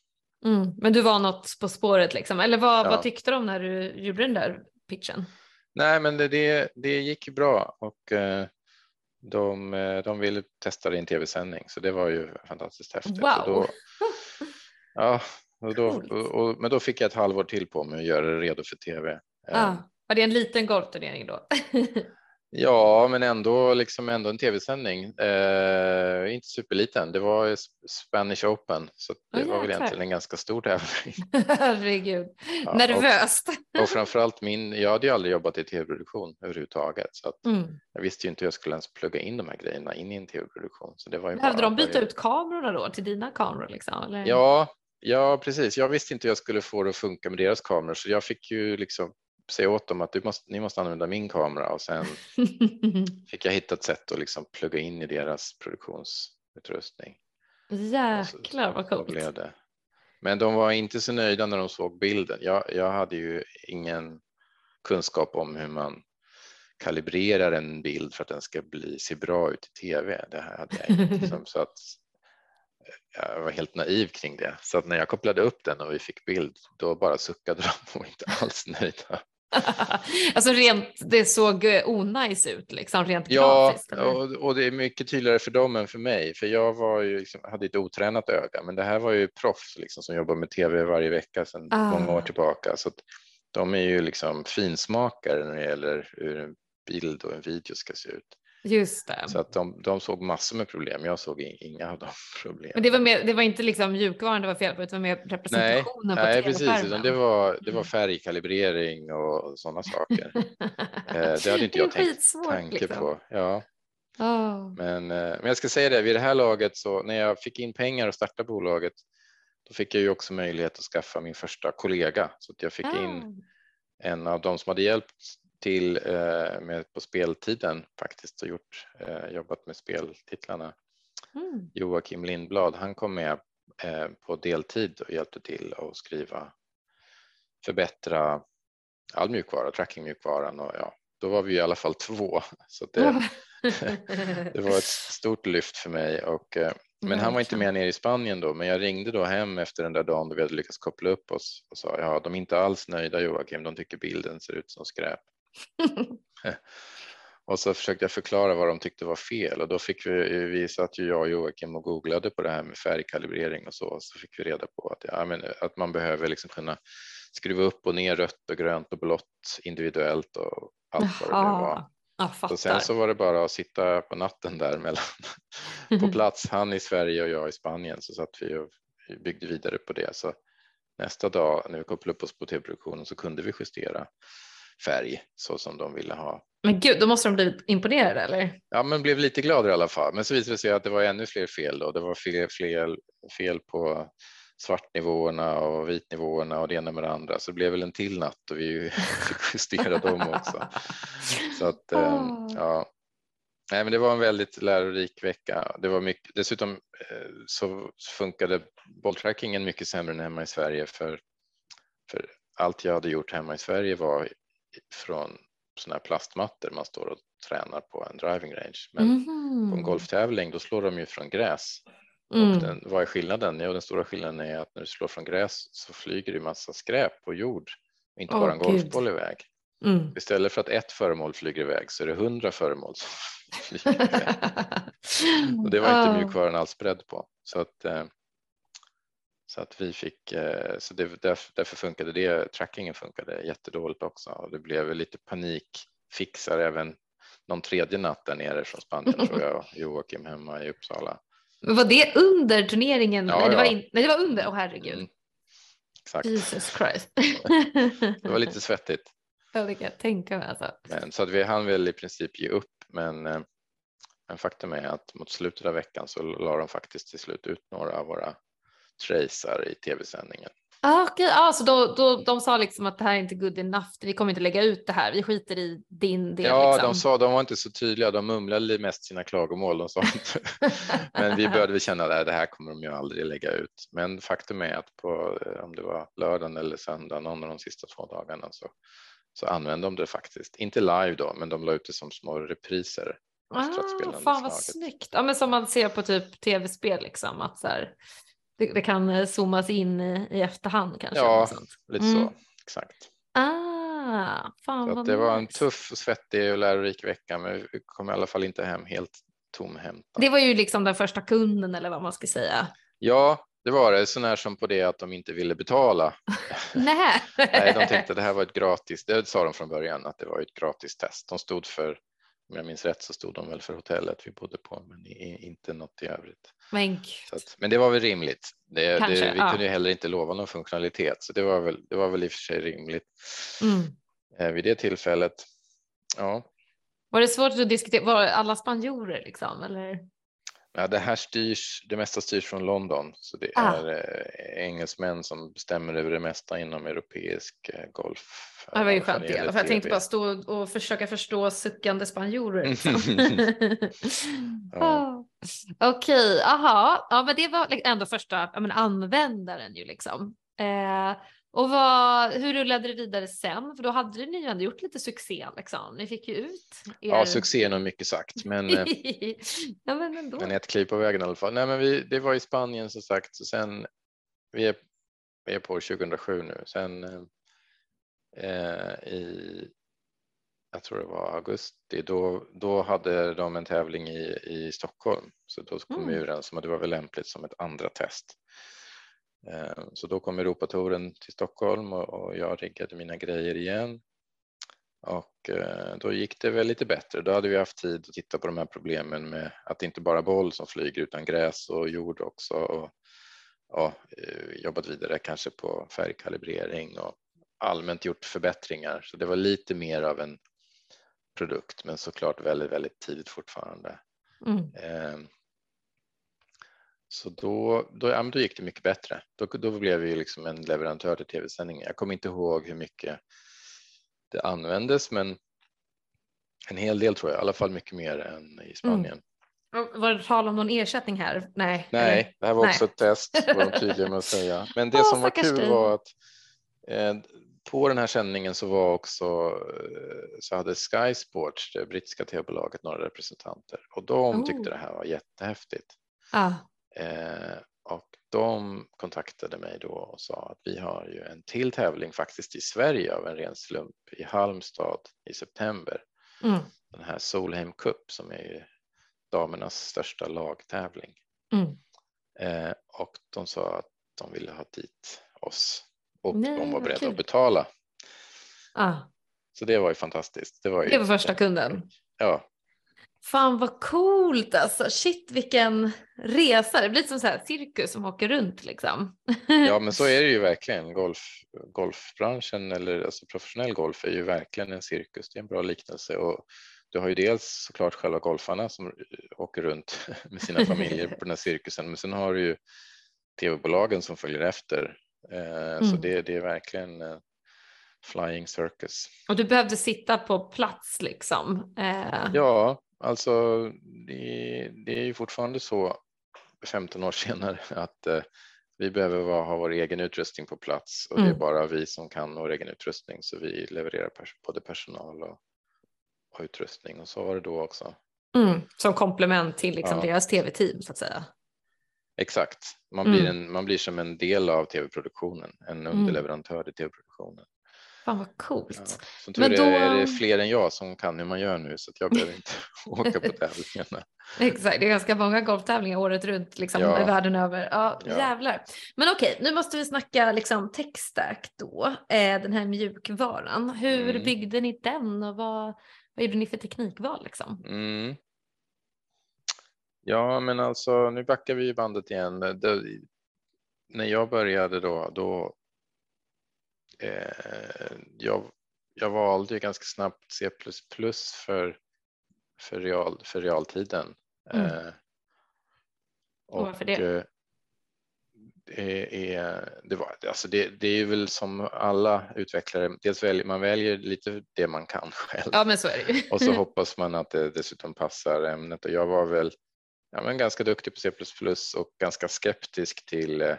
Mm. Men du var något på spåret liksom, eller vad, Ja. vad tyckte de när du gjorde den där pitchen? Nej, men det, det, det gick ju bra och eh, de, eh, de ville testa det i en tv-sändning så det var ju fantastiskt häftigt. Wow. Då, ja, och då, och, och, men då fick jag ett halvår till på mig att göra det redo för tv. Eh, Ah. Var det en liten golfturnering då? Ja, men ändå, liksom ändå en tv-sändning. Eh, inte superliten. Det var Spanish Open, så det Åh, var väl egentligen en ganska stor tävling. Herregud. Ja, Nervöst. Och, och framförallt min, jag hade ju aldrig jobbat i tv-produktion överhuvudtaget, så att Mm. jag visste ju inte hur jag skulle ens plugga in de här grejerna in i en tv-produktion. Så det var ju Behövde de byta ut kamerorna då till dina kameror? Liksom, eller? Ja, ja, precis. Jag visste inte hur jag skulle få det att funka med deras kameror, så jag fick ju liksom säga åt dem att du måste, ni måste använda min kamera och sen fick jag hitta ett sätt att liksom plugga in i deras produktionsutrustning. Jäklar vad coolt. Men de var inte så nöjda när de såg bilden. Jag, jag hade ju ingen kunskap om hur man kalibrerar en bild för att den ska bli, se bra ut i tv. Det här hade jag inte. Liksom, så att jag var helt naiv kring det. Så att när jag kopplade upp den och vi fick bild, då bara suckade de och inte alls nöjda. alltså rent, det såg eh, onajs ut liksom rent Ja, och, och det är mycket tydligare för dem än för mig, för jag var ju liksom, hade ett otränat öga, men det här var ju proffs liksom, som jobbar med tv varje vecka sedan Ah. många år tillbaka, så de är ju liksom finsmakare när det gäller hur en bild och en video ska se ut. Just det. Så att de, de såg massor med problem, jag såg inga av de problemen. Men det var, mer, det var inte liksom mjukvaran det var fel på, utan mer Nej, representationen på nej precis, utan det var, det Mm. var färgkalibrering och sådana saker. Eh, det hade inte jag tänkt tanke liksom. på. Ja. Åh. Men, eh, men jag ska säga det, vid det här laget så när jag fick in pengar och starta bolaget då fick jag ju också möjlighet att skaffa min första kollega så att jag fick in Ah. en av de som hade hjälpt till eh, med på speltiden faktiskt och gjort, eh, jobbat med speltitlarna. Mm. Joakim Lindblad, han kom med eh, på deltid och hjälpte till att skriva, förbättra all mjukvara, trackingmjukvaran och ja, då var vi i alla fall två. Så det, det var ett stort lyft för mig och eh, men han var inte med ner i Spanien då, men jag ringde då hem efter den där dagen då vi hade lyckats koppla upp oss och sa ja, de är inte alls nöjda Joakim, de tycker bilden ser ut som skräp. Och så försökte jag förklara vad de tyckte var fel. Och då fick vi, vi satt ju jag och Joakim och googlade på det här med färgkalibrering och så, och så fick vi reda på att, ja, men, att man behöver liksom kunna skruva upp och ner rött och grönt och blått individuellt och allt vad det nu var. Och sen så var det bara att sitta på natten där mellan på plats, han i Sverige och jag i Spanien. Så satt vi och byggde vidare på det. Så nästa dag när vi kopplade upp oss på tv-produktionen så kunde vi justera färg så som de ville ha. Men gud, då måste de bli imponerade eller? Ja, men blev lite gladare i alla fall. Men så visade det sig att det var ännu fler fel då. Det var fler, fler fel på svartnivåerna och vitnivåerna och det ena med det andra. Så det blev väl en till natt och vi fick justera dem också. Så att, ehm, Åh. ja. Nej, men det var en väldigt lärorik vecka. Det var mycket, dessutom eh, så funkade bolltrackingen mycket sämre än hemma i Sverige för, för allt jag hade gjort hemma i Sverige var från sådana här plastmattor man står och tränar på en driving range. Men på en golftävling då slår de ju från gräs. Mm. Och den, vad är skillnaden? Jo, den stora skillnaden är att när du slår från gräs så flyger det massa skräp på jord inte Åh, bara en Gud. golfboll iväg. Mm. Istället för att ett föremål flyger iväg så är det hundra föremål som flyger iväg. Och det var inte mjukvaran alls beredd på. Så att, eh, så att vi fick, eh, så det, därför, därför funkade det, trackingen funkade jättedåligt också och det blev lite panikfixar även någon tredje natt där nere från Spanien tror jag, Joakim hemma i Uppsala. Men var det under turneringen? Ja, nej, det var in, nej, det var under. Åh herregud. Mm, exakt, Jesus Christ. det var lite svettigt. Ja, det kan jag tänka mig alltså. Men, så att vi hann väl i princip ge upp, men, eh, men faktum är att mot slutet av veckan så la de faktiskt till slut ut några av våra tracer i tv-sändningen. Ah, okay. ah, så då, då, de sa liksom att det här är inte good enough, vi kommer inte lägga ut det här, vi skiter i din del. Ja, liksom. de sa, de var inte så tydliga, de mumlade mest sina klagomål. De sa. Men vi började känna att det här kommer de ju aldrig lägga ut. Men faktum är att på, eh, om det var lördagen eller söndagen, någon av de sista två dagarna, så, så använde de det faktiskt. Inte live då, men de la ut det som små repriser. Ah, fan vad snyggt. Ja, men som man ser på typ tv-spel liksom, att så här, det, det, kan eh, zoomas in i, i efterhand kanske. Ja, lite mm. så. Exakt. Ah, fan så det nice. var en tuff, svettig och lärorik vecka, men vi kom i alla fall inte hem helt tomhänta. Det var ju liksom den första kunden eller vad man ska säga. Ja, det var det. Så när som på det att de inte ville betala. Nej. Nej, de tänkte att det här var ett gratis. Det sa de från början att det var ett gratis test. De stod för om jag minns rätt så stod de väl för hotellet vi bodde på, men inte något i övrigt. Men, att, men det var väl rimligt. Det, Kanske, det, vi ja. kunde ju heller inte lova någon funktionalitet, så det var väl, det var väl i och för sig rimligt mm. eh, vid det tillfället. Ja. Var det svårt att diskutera, var alla spanjorer liksom eller? Ja, det här styrs, det mesta styrs från London, så det Ah. är eh, engelsmän som bestämmer över det mesta inom europeisk eh, golf. Ja, det var ju fall skönt det. För jag tänkte bara stå och försöka förstå suckande spanjorer. Liksom. Ja. Ah. Okej, aha. Ja, men det var ändå första ja, men användaren ju liksom. Eh, och vad, hur rullade det vidare sen? För då hade ni ju ändå gjort lite succé liksom. Ni fick ju ut er... Ja, succé är nog mycket sagt, men, eh, ja, men ändå. men ett kliv på vägen i alla fall. Nej, men vi, det var i Spanien som sagt, så sen vi är, vi är på år 2007 nu. Sen eh, eh, i, jag tror det var augusti, då, då hade de en tävling i, i Stockholm. Så då kom Mm. vi överens om att det var väl lämpligt som ett andra test. Eh, Så då kom Europatouren till Stockholm och, jag riggade mina grejer igen. Och eh, då gick det väl lite bättre. Då hade vi haft tid att titta på de här problemen med att det inte bara boll som flyger utan gräs och jord också. Och, ja, eh, jobbat vidare kanske på färgkalibrering och allmänt gjort förbättringar. Så det var lite mer av en produkt, men såklart väldigt, väldigt tidigt fortfarande. Mm. Så då, då, ja, då gick det mycket bättre. Då, då blev vi liksom en leverantör till tv-sändningar. Jag kommer inte ihåg hur mycket det användes, men en hel del tror jag, i alla fall mycket mer än i Spanien. Och Var det tal om någon ersättning här? Nej. Nej, det här var Nej. också ett test, var de tydliga med att säga. Men det Åh, som var kul dig. var att eh, på den här sändningen så var också eh, så hade Sky Sports, det brittiska tv-bolaget, några representanter och de Oh. tyckte det här var jättehäftigt. Ah. Eh, och de kontaktade mig då och sa att vi har ju en till tävling faktiskt i Sverige av en ren slump i Halmstad i september. Mm. Den här Solheim Cup som är damernas största lagtävling. Mm. Eh, och de sa att de ville ha dit oss och Nej, de var beredda kul. att betala. Ah. Så det var ju fantastiskt. Det var, ju Det var första kunden. Ja, Fan vad coolt alltså. Shit vilken resa. Det blir som så här cirkus som åker runt liksom. ja, men så är det ju verkligen. Golf, golfbranschen eller alltså professionell golf är ju verkligen en cirkus. Det är en bra liknelse och du har ju dels såklart själva golfarna som åker runt med sina familjer på den här cirkusen, men sen har du ju tv-bolagen som följer efter. Eh, Så Mm. det, det är verkligen eh, flying circus. Och du behövde sitta på plats liksom. Eh, Ja, alltså det, det är ju fortfarande så 15 år senare att eh, vi behöver vara, ha vår egen utrustning på plats och det är Mm. bara vi som kan vår egen utrustning så vi levererar pers- både personal och, och utrustning och så var det då också. mm, som komplement till liksom Ja. deras tv-team så att säga. Exakt, man blir, Mm. en, man blir som en del av tv-produktionen, en underleverantör till tv-produktionen. Fan vad Ja. coolt. Som tur Men är, då- är det fler än jag som kan hur man gör nu så att jag behöver inte åka på tävlingarna. Exakt, det är ganska många golftävlingar året runt liksom, Ja. världen över. Ja, Ja. jävlar. Men okej, nu måste vi snacka liksom techstack då, eh, den här mjukvaran. Hur Mm. byggde ni den och vad, vad gjorde ni för teknikval liksom? Mm. Ja, men alltså nu backar vi bandet igen. Det, när jag började då, då eh, jag, jag valde ju ganska snabbt C++ för, för, real, för realtiden. Mm. Eh, Och varför det? eh, det är, det, var, alltså det, det är väl som alla utvecklare, dels väljer, man väljer lite det man kan själv. Ja, men så är det och så hoppas man att det dessutom passar ämnet och jag var väl ja, men ganska duktig på C++ och ganska skeptisk till eh,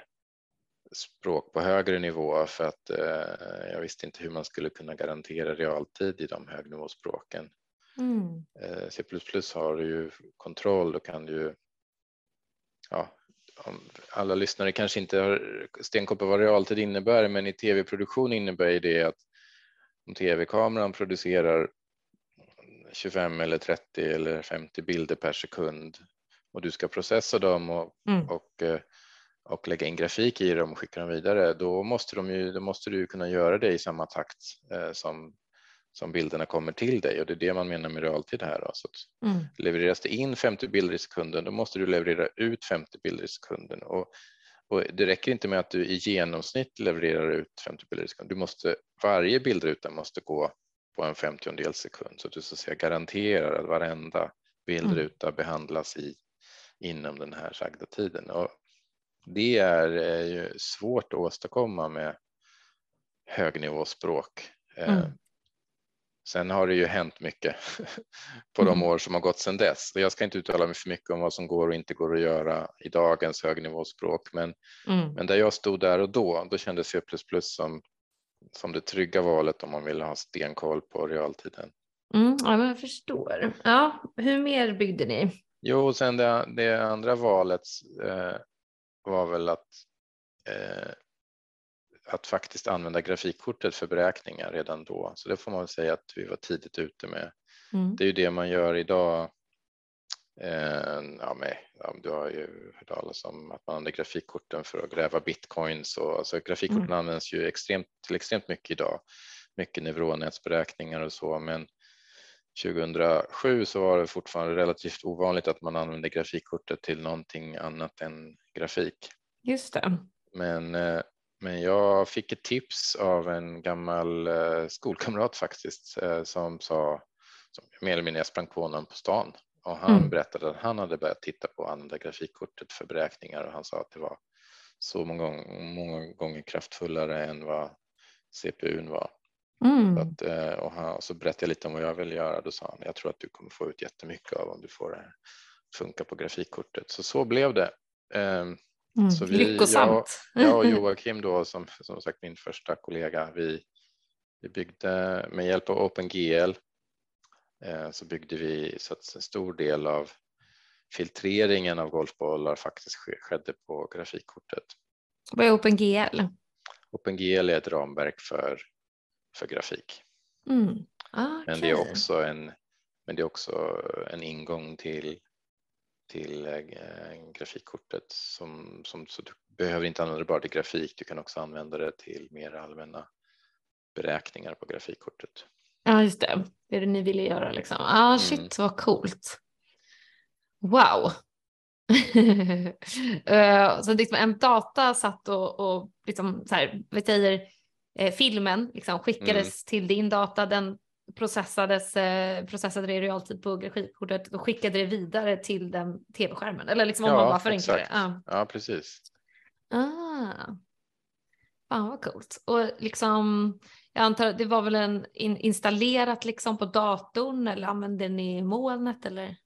språk på högre nivå för att eh, jag visste inte hur man skulle kunna garantera realtid i de högnivåspråken. Mm. Eh, C++ har ju kontroll, då kan ju ja, alla lyssnare kanske inte har stenkoll på vad realtid innebär, men i tv-produktion innebär det att om tv-kameran producerar 25 eller 30 eller 50 bilder per sekund och du ska processa dem och, mm. och, eh, och lägga in grafik i dem och skicka dem vidare, då måste, de ju, då måste du kunna göra det i samma takt eh, som, som bilderna kommer till dig och det är det man menar med realtid här. Alltså mm. Levereras det in 50 bilder i sekunden, då måste du leverera ut 50 bilder i sekunden. Och, och det räcker inte med att du i genomsnitt levererar ut 50 bilder i sekunden. Du måste, varje bildruta måste gå på en femtiondels sekund så att du så att säga garanterar att varenda bildruta mm. behandlas i inom den här sagda tiden. Och det är ju svårt att åstadkomma med högnivåspråk. Eh, mm. Sen har det ju hänt mycket på de mm. år som har gått sedan dess. Jag ska inte uttala mig för mycket om vad som går och inte går att göra i dagens högnivåspråk, men, mm. men där jag stod där och då, då kändes C++ som, som det trygga valet om man vill ha stenkoll på realtiden. Mm, ja, men jag förstår. Ja, hur mer byggde ni? Jo, sen det, det andra valet eh, var väl att, eh, att faktiskt använda grafikkortet för beräkningar redan då. Så det får man väl säga att vi var tidigt ute med. Mm. Det är ju det man gör idag. Eh, ja, med, ja, du har ju hört talas om att man använder grafikkorten för att gräva bitcoins och alltså grafikkorten mm. används ju extremt, till extremt mycket idag. Mycket neuronnätsberäkningar och så, men 2007 så var det fortfarande relativt ovanligt att man använde grafikkortet till någonting annat än grafik. Just det. Men, eh, men jag fick ett tips av en gammal eh, skolkamrat faktiskt eh, som sa, som mer eller mindre jag sprang på honom på stan och han mm. berättade att han hade börjat titta på att använda grafikkortet för beräkningar och han sa att det var så många, många gånger kraftfullare än vad CPUn var. Mm. Så, att, eh, och han, så berättade jag lite om vad jag vill göra. Då sa han, jag tror att du kommer få ut jättemycket av om du får det här funka på grafikkortet. Så så blev det. Ehm, mm, så vi, Lyckosamt. Jag, jag och Joakim då, som, som sagt min första kollega, vi, vi byggde med hjälp av OpenGL eh, så byggde vi så att en stor del av filtreringen av golfbollar faktiskt skedde på grafikkortet. Vad är OpenGL? OpenGL är ett ramverk för för grafik. Mm. Okay. Men det är också en, men det är också en ingång till till äh, grafikkortet som, som så du behöver inte använda det bara till grafik. Du kan också använda det till mer allmänna beräkningar på grafikkortet. Ja, just det. Det är det ni ville göra liksom. Ja, ah, shit mm. vad coolt. Wow. uh, så liksom en data satt och, och liksom så här, vi säger eh, filmen liksom skickades mm. till din data, den processades, eh, processade det i realtid på grafikkortet och skickade det vidare till den tv-skärmen. Eller liksom om ja, man bara förenklar det. Ja. ja, precis. Ah. Fan vad coolt. Och liksom, jag antar att det var väl en in, installerat liksom på datorn eller använde ni molnet eller?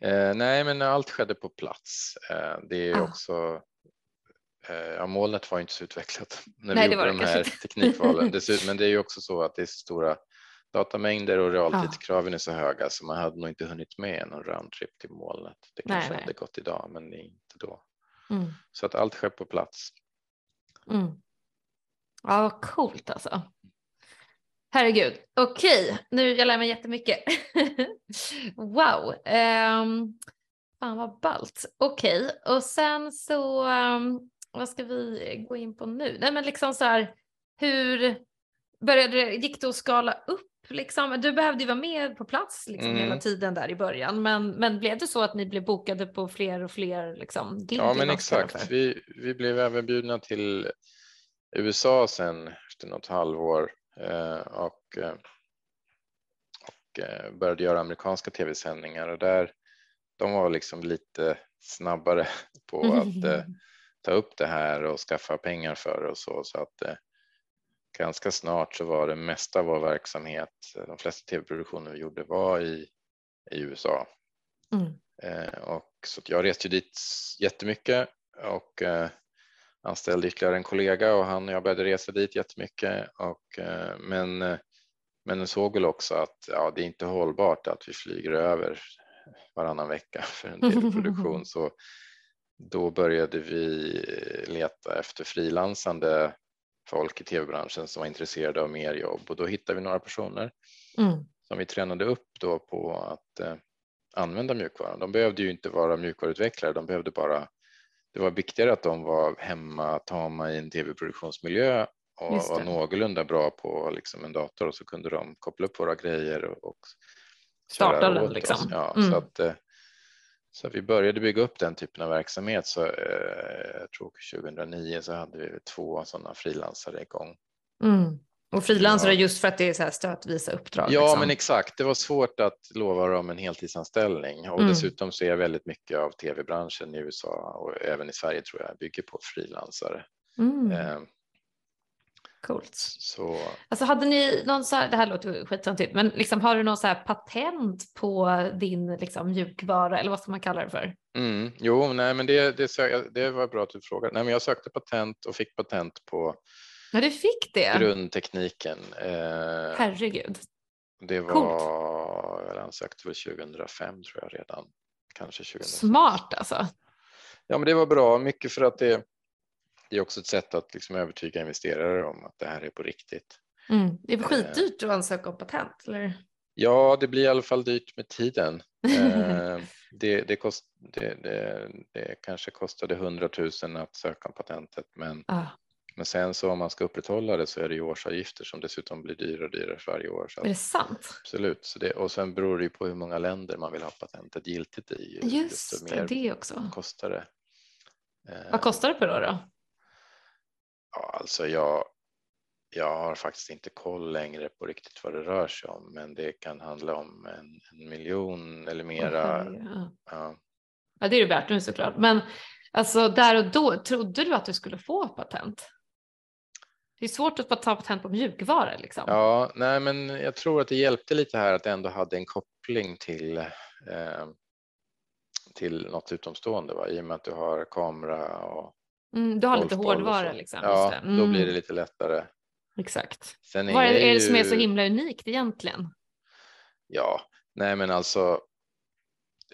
Eh, nej, men allt skedde på plats. Eh, det är ah. också ja, molnet var inte så utvecklat när Nej, vi gjorde de här teknikvalen. men det är ju också så att det är stora datamängder och realtidskraven ja. är så höga så man hade nog inte hunnit med någon roundtrip till molnet. Det kanske nej, hade nej. gått idag men inte då. Mm. Så att allt sker på plats. Mm. Ja, vad coolt alltså. Herregud, okej, okay. nu jag lär mig jättemycket. wow, um, fan vad ballt. Okej, okay. och sen så um, vad ska vi gå in på nu? Nej men liksom så här, hur började det, gick det att skala upp liksom? Du behövde ju vara med på plats liksom mm. hela tiden där i början, men, men blev det så att ni blev bokade på fler och fler liksom? Ja men exakt, vi, vi blev även bjudna till USA sen efter något halvår eh, och, eh, och eh, började göra amerikanska tv-sändningar och där de var liksom lite snabbare på att eh, ta upp det här och skaffa pengar för det och så. Så att eh, ganska snart så var det mesta av vår verksamhet, de flesta tv-produktioner vi gjorde var i, i USA. Mm. Eh, och så jag reste ju dit jättemycket och eh, anställde ytterligare en kollega och han och jag började resa dit jättemycket. Och, eh, men, eh, men såg väl också att ja, det är inte hållbart att vi flyger över varannan vecka för en tv-produktion. Så då började vi leta efter frilansande folk i tv-branschen som var intresserade av mer jobb och då hittade vi några personer mm. som vi tränade upp då på att eh, använda mjukvaran. De behövde ju inte vara mjukvaruutvecklare, de behövde bara det var viktigare att de var hemma, tama i en tv-produktionsmiljö och var någorlunda bra på liksom en dator och så kunde de koppla upp våra grejer och, och starta den liksom. Ja, mm. så att, eh, så vi började bygga upp den typen av verksamhet. Så eh, jag tror 2009 så hade vi två sådana frilansare igång. Mm. Och frilansare ja. just för att det är så här stötvisa uppdrag? Ja, liksom. men exakt. Det var svårt att lova dem en heltidsanställning och mm. dessutom så är väldigt mycket av tv-branschen i USA och även i Sverige tror jag bygger på frilansare. Mm. Coolt. Så... Alltså hade ni någon så här, det här låter skitsamtigt, men liksom, har du någon så här patent på din liksom, mjukvara eller vad ska man kalla det för? Mm, jo, nej, men det, det, det var bra att du frågade. Nej, men jag sökte patent och fick patent på Ja, du fick det? Grundtekniken. Eh, Herregud. Det var, jag ansökte väl 2005 tror jag redan. Kanske 2006. Smart alltså. Ja, men det var bra, mycket för att det, det är också ett sätt att liksom övertyga investerare om att det här är på riktigt. Mm. Det är väl skitdyrt att ansöka om patent? Eller? Ja, det blir i alla fall dyrt med tiden. Eh, det, det, kost, det, det, kanske kostade 100 000 att söka om patentet, men ah. Men sen så om man ska upprätthålla det så är det ju årsavgifter som dessutom blir dyrare och dyrare för varje år. Så är det sant? Absolut. Så det, och sen beror det ju på hur många länder man vill ha patentet giltigt i. Just det, det också. Kostar det. Vad kostar det per år då? Ja, alltså jag, jag har faktiskt inte koll längre på riktigt vad det rör sig om, men det kan handla om en, en miljon eller mera. Okay, ja. Ja. ja. det är det värt nu såklart. Men alltså där och då, trodde du att du skulle få patent? Det är svårt att ta patent på mjukvara liksom. Ja, nej, men jag tror att det hjälpte lite här att det ändå hade en koppling till eh, till något utomstående va? i och med att du har kamera och mm, Du har lite hårdvara liksom. Ja, mm. då blir det lite lättare. Exakt. Sen Vad är, är det ju... som är så himla unikt egentligen? Ja, nej men alltså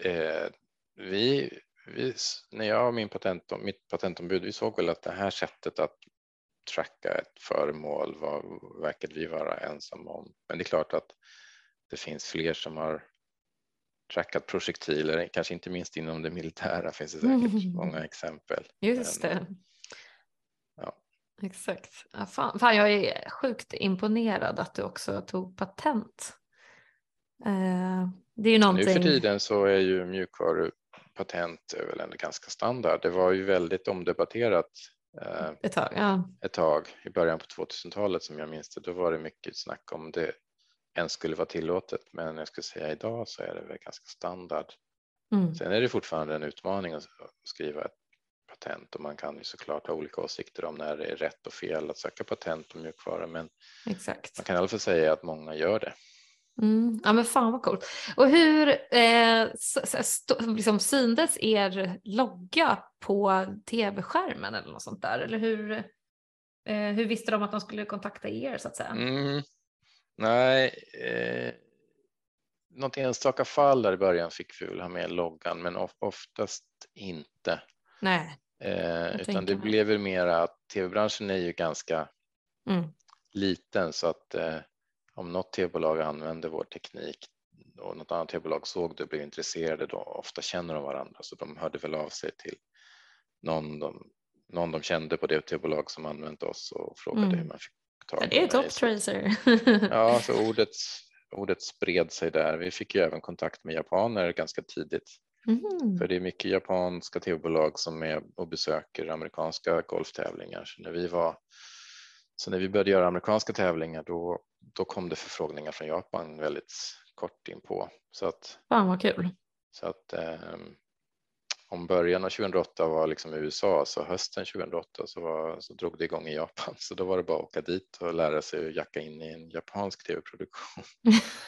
eh, vi, vi, när jag och min patent, mitt patentombud, vi såg väl att det här sättet att tracka ett föremål var, verkade vi vara ensamma om. Men det är klart att det finns fler som har trackat projektiler, kanske inte minst inom det militära finns det säkert mm. många exempel. Just Men, det. Ja. Exakt. Ja, fan, fan, jag är sjukt imponerad att du också tog patent. Eh, det är ju någonting... Nu för tiden så är ju mjukvarupatent väl ändå ganska standard. Det var ju väldigt omdebatterat Eh, ett tag, ja. Ett tag i början på 2000-talet som jag minns det. Då var det mycket snack om det ens skulle vara tillåtet. Men jag skulle säga idag så är det väl ganska standard. Mm. Sen är det fortfarande en utmaning att skriva ett patent och man kan ju såklart ha olika åsikter om när det är rätt och fel att söka patent på mjukvara. Men Exakt. man kan i alla fall säga att många gör det. Mm. Ja men fan vad coolt. Och hur eh, liksom syndes er logga på tv-skärmen eller något sånt där? Eller hur, eh, hur visste de att de skulle kontakta er så att säga? Mm. Nej, eh, något enstaka fall där i början fick vi väl ha med loggan men oftast inte. Nej. Eh, utan det blev väl mera att tv-branschen är ju ganska mm. liten så att eh, om något tv-bolag använder vår teknik och något annat tv-bolag såg det och blev intresserade då ofta känner de varandra så de hörde väl av sig till någon de, någon de kände på det tv-bolag som använt oss och frågade mm. hur man fick på Det är Top Tracer. ja, så ordet, ordet spred sig där. Vi fick ju även kontakt med japaner ganska tidigt. Mm. För det är mycket japanska tv-bolag som är och besöker amerikanska golftävlingar. Så när vi var så när vi började göra amerikanska tävlingar då, då kom det förfrågningar från Japan väldigt kort in på. Så att, Fan vad kul. Så att, ehm, om början av 2008 var liksom USA så hösten 2008 så, var, så drog det igång i Japan så då var det bara att åka dit och lära sig att jacka in i en japansk tv-produktion.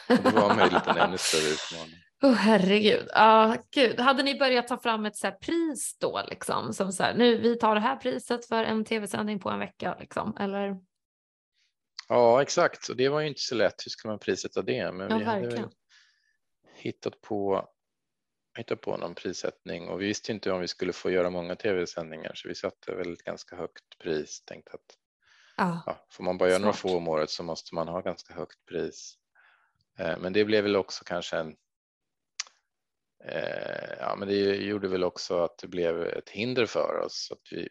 det var möjligt en ännu större utmaning. Oh, herregud. Ah, gud. Hade ni börjat ta fram ett så pris då liksom som så här, nu vi tar det här priset för en tv-sändning på en vecka liksom eller? Ja, exakt. Och det var ju inte så lätt. Hur ska man prissätta det? Men ja, vi verkligen. hade hittat på hitta på någon prissättning och vi visste inte om vi skulle få göra många tv-sändningar så vi satte väl ett ganska högt pris. Tänkte att ja, ja, får man bara göra några få om året så måste man ha ganska högt pris. Eh, men det blev väl också kanske en eh, ja, men det gjorde väl också att det blev ett hinder för oss att vi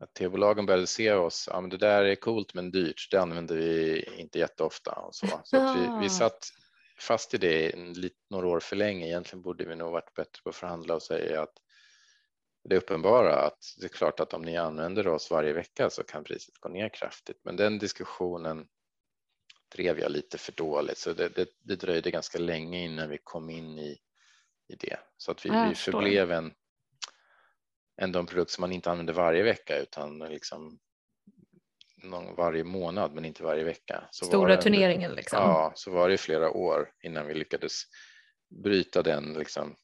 att tv-bolagen började se oss. Ja, men det där är coolt men dyrt. Det använder vi inte jätteofta och så. Så vi, vi satt fast i det en, lit- några år för länge. Egentligen borde vi nog varit bättre på att förhandla och säga att det är uppenbara att det är klart att om ni använder oss varje vecka så kan priset gå ner kraftigt. Men den diskussionen drev jag lite för dåligt så det, det, det dröjde ganska länge innan vi kom in i, i det. Så att vi, Ja, vi förblev en, ändå en produkt som man inte använder varje vecka utan liksom någon varje månad men inte varje vecka. Så Stora det en- turneringen liksom. Ja, så var det flera år innan vi lyckades bryta den liksom,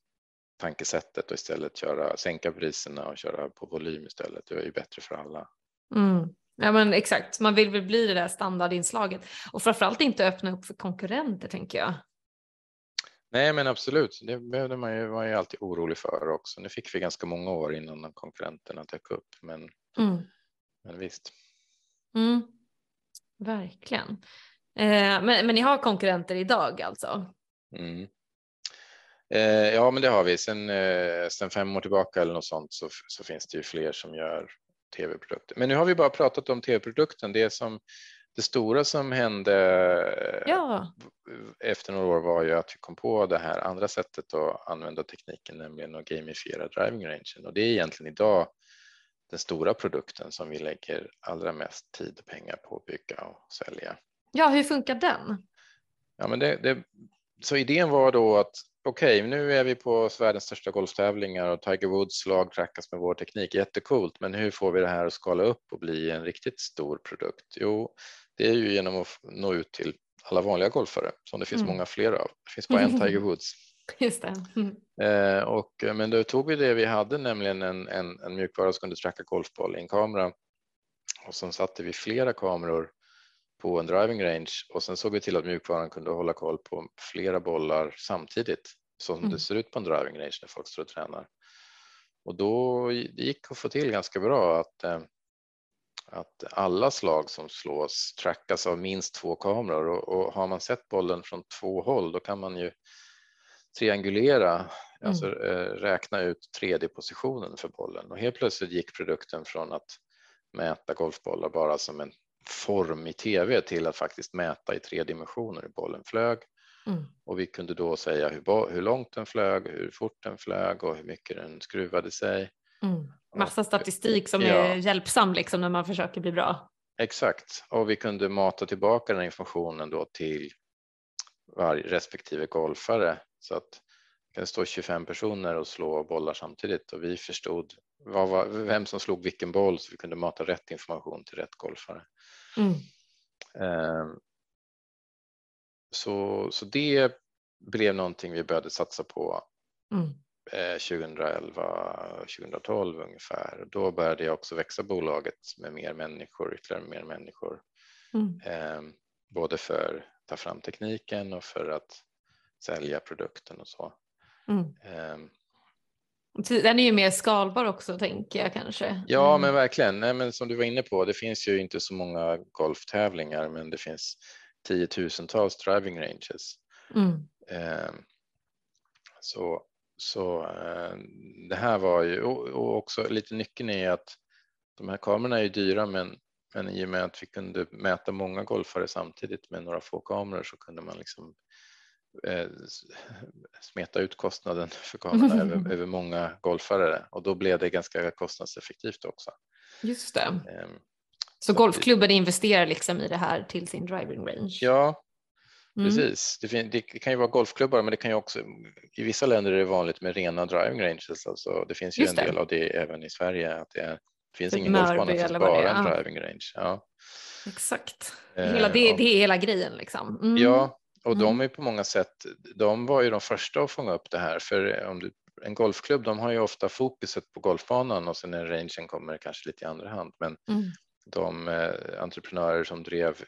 tankesättet och istället köra, sänka priserna och köra på volym istället. Det var ju bättre för alla. Mm. Ja men exakt, man vill väl bli det där standardinslaget och framförallt inte öppna upp för konkurrenter tänker jag. Nej, men absolut, det behövde man ju, var ju alltid orolig för också. Nu fick vi ganska många år innan konkurrenterna dök upp, men, Mm. men visst. Mm. Verkligen. Eh, men, men ni har konkurrenter idag alltså? Mm. Eh, ja, men det har vi. Sen, eh, sen fem år tillbaka eller något sånt så, så finns det ju fler som gör tv-produkter. Men nu har vi bara pratat om tv-produkten. Det, som, det stora som hände eh, Ja. efter några år var ju att vi kom på det här andra sättet att använda tekniken, nämligen att gamifiera driving rangen. Och det är egentligen idag den stora produkten som vi lägger allra mest tid och pengar på att bygga och sälja. Ja, hur funkar den? Ja, men det, det, så idén var då att okej, nu är vi på världens största golftävlingar och Tiger Woods lag trackas med vår teknik. Jättecoolt, men hur får vi det här att skala upp och bli en riktigt stor produkt? Jo, det är ju genom att nå ut till alla vanliga golfare som det finns Mm. många fler av. Det finns bara en Tiger Woods. Just det. Mm. Eh, och, men då tog vi det vi hade, nämligen en, en, en mjukvara som kunde tracka golfboll i en kamera. Och sen satte vi flera kameror på en driving range och sen såg vi till att mjukvaran kunde hålla koll på flera bollar samtidigt som Mm. det ser ut på en driving range när folk står och tränar. Och då det gick att få till ganska bra att, eh, att alla slag som slås trackas av minst två kameror och, och har man sett bollen från två håll då kan man ju triangulera, alltså eh, räkna ut 3D-positionen för bollen och helt plötsligt gick produkten från att mäta golfbollar bara som en form i tv till att faktiskt mäta i tre dimensioner hur bollen flög Mm. och vi kunde då säga hur, hur långt den flög, hur fort den flög och hur mycket den skruvade sig. Mm. Massa statistik som Ja. är hjälpsam liksom när man försöker bli bra. Exakt, och vi kunde mata tillbaka den informationen då till varje respektive golfare så att det kan stå 25 personer och slå bollar samtidigt och vi förstod var- vem som slog vilken boll så vi kunde mata rätt information till rätt golfare. Mm. Ehm, Så, så det blev någonting vi började satsa på Mm. eh, 2011, 2012 ungefär. Då började jag också växa bolaget med mer människor, ytterligare mer människor. Mm. Eh, både för att ta fram tekniken och för att sälja produkten och så. Mm. Eh, Den är ju mer skalbar också tänker jag kanske. ja, Mm. men verkligen. Nej, men som du var inne på, det finns ju inte så många golftävlingar, men det finns tiotusentals driving ranges. Mm. Eh, Så, så eh, det här var ju och, och också lite nyckeln är att de här kamerorna är ju dyra, men, men i och med att vi kunde mäta många golfare samtidigt med några få kameror så kunde man liksom eh, smeta ut kostnaden för kamerorna över, över många golfare och då blev det ganska kostnadseffektivt också. Just det. Eh, Så Så- golfklubben investerar liksom i det här till sin driving range. Ja, Mm. Precis, det, det, kan ju vara golfklubbar men det kan ju också, i vissa länder är det vanligt med rena driving ranges, alltså det finns ju Just en del av det även i Sverige, att det, är, det finns typ ingen golfbana som bara en driving range. Ja. Exakt, hela det, eh, det är hela grejen liksom. Mm. Ja, och de mm. är på många sätt, de var ju de första att fånga upp det här, för om du, en golfklubb, de har ju ofta fokuset på golfbanan och sen när rangen kommer kanske lite i andra hand, men mm. de eh, entreprenörer som drev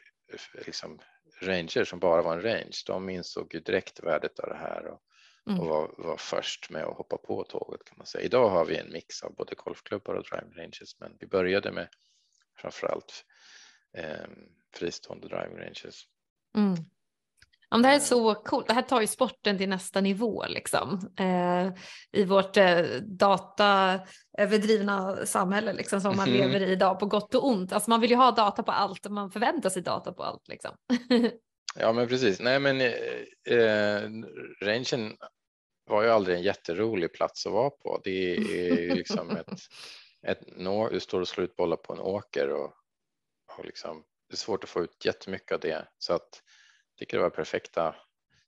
liksom, ranger som bara var en range, de insåg ju direkt värdet av det här och, mm. och var, var, först med att hoppa på tåget kan man säga. Idag har vi en mix av både golfklubbar och driving ranges, men vi började med framförallt eh, fristående driving ranges. Mm. Ja, det här är så coolt. Det här tar ju sporten till nästa nivå liksom. Eh, I vårt eh, dataöverdrivna samhälle liksom, som man mm. lever i idag på gott och ont. Alltså man vill ju ha data på allt och man förväntar sig data på allt. Liksom. ja men precis. Nej men eh, eh, rangen var ju aldrig en jätterolig plats att vara på. Det är ju liksom ett, ett du står och slår ut bollar på en åker och, och liksom, det är svårt att få ut jättemycket av det. Så att tycker det var perfekta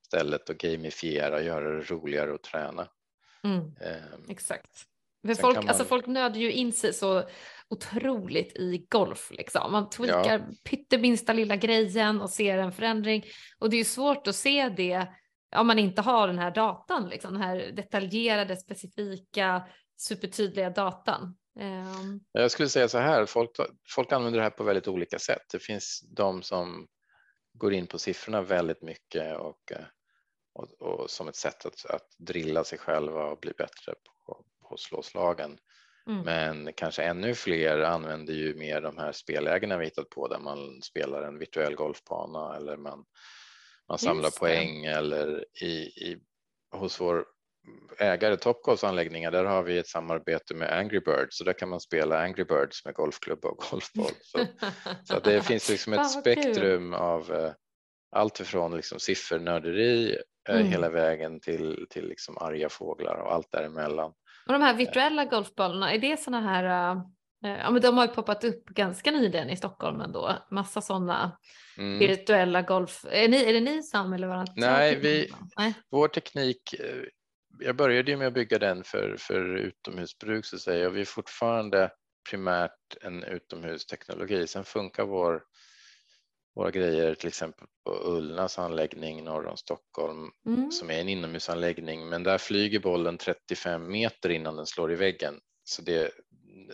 stället att gamifiera, göra det roligare att träna. Mm, um, exakt. För folk, man... alltså folk nöder ju in sig så otroligt i golf. Liksom. Man tweakar ja. pytteminsta lilla grejen och ser en förändring. Och det är ju svårt att se det om man inte har den här datan, liksom, den här detaljerade, specifika, supertydliga datan. Um... Jag skulle säga så här, folk, folk använder det här på väldigt olika sätt. Det finns de som går in på siffrorna väldigt mycket och, eh, och, och som ett sätt att, att, drilla sig själva och bli bättre på, på att slå slagen. Mm. Men kanske ännu fler använder ju mer de här spellägena vi hittat på där man spelar en virtuell golfbana eller man, man samlar poäng eller i, i, hos vår ägare Topgolfs anläggningar, där har vi ett samarbete med Angry Birds så där kan man spela Angry Birds med golfklubba och golfboll. Så, så det finns liksom ett spektrum av eh, allt ifrån liksom siffernörderi eh, mm. hela vägen till, till liksom arga fåglar och allt däremellan. Och de här virtuella golfbollarna, är det sådana här. Ja, men de har ju poppat upp ganska nyligen i Stockholm ändå. Massa sådana mm. virtuella golf. Är, ni, är det ni som eller vad? Nej, vi, Nej, vår teknik jag började ju med att bygga den för, för utomhusbruk så säga och vi är fortfarande primärt en utomhusteknologi. Sen funkar vår, våra grejer till exempel på Ullnas anläggning norr om Stockholm mm. som är en inomhusanläggning men där flyger bollen 35 meter innan den slår i väggen. Så det,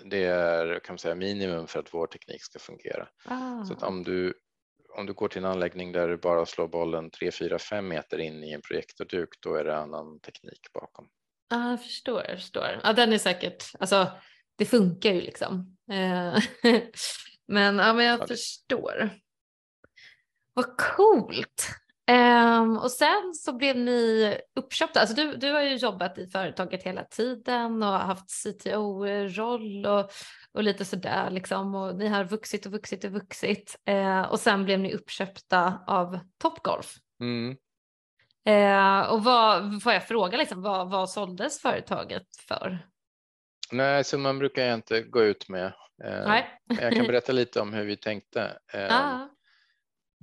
det är kan man säga, minimum för att vår teknik ska fungera. Ah. Så att om du om du går till en anläggning där du bara slår bollen 3, 4, 5 meter in i en projektorduk, då är det annan teknik bakom. Ja, jag förstår, jag förstår. Ja, den är säkert, alltså det funkar ju liksom. Eh, men, ja, men jag ja, förstår. Vad coolt. Um, och sen så blev ni uppköpta, alltså du, du har ju jobbat i företaget hela tiden och haft CTO-roll och och lite sådär liksom och ni har vuxit och vuxit och vuxit eh, och sen blev ni uppköpta av Topgolf. Mm. Eh, och vad, får jag fråga liksom, vad, vad såldes företaget för? Nej, så man brukar jag inte gå ut med. Nej. jag kan berätta lite om hur vi tänkte. Ah.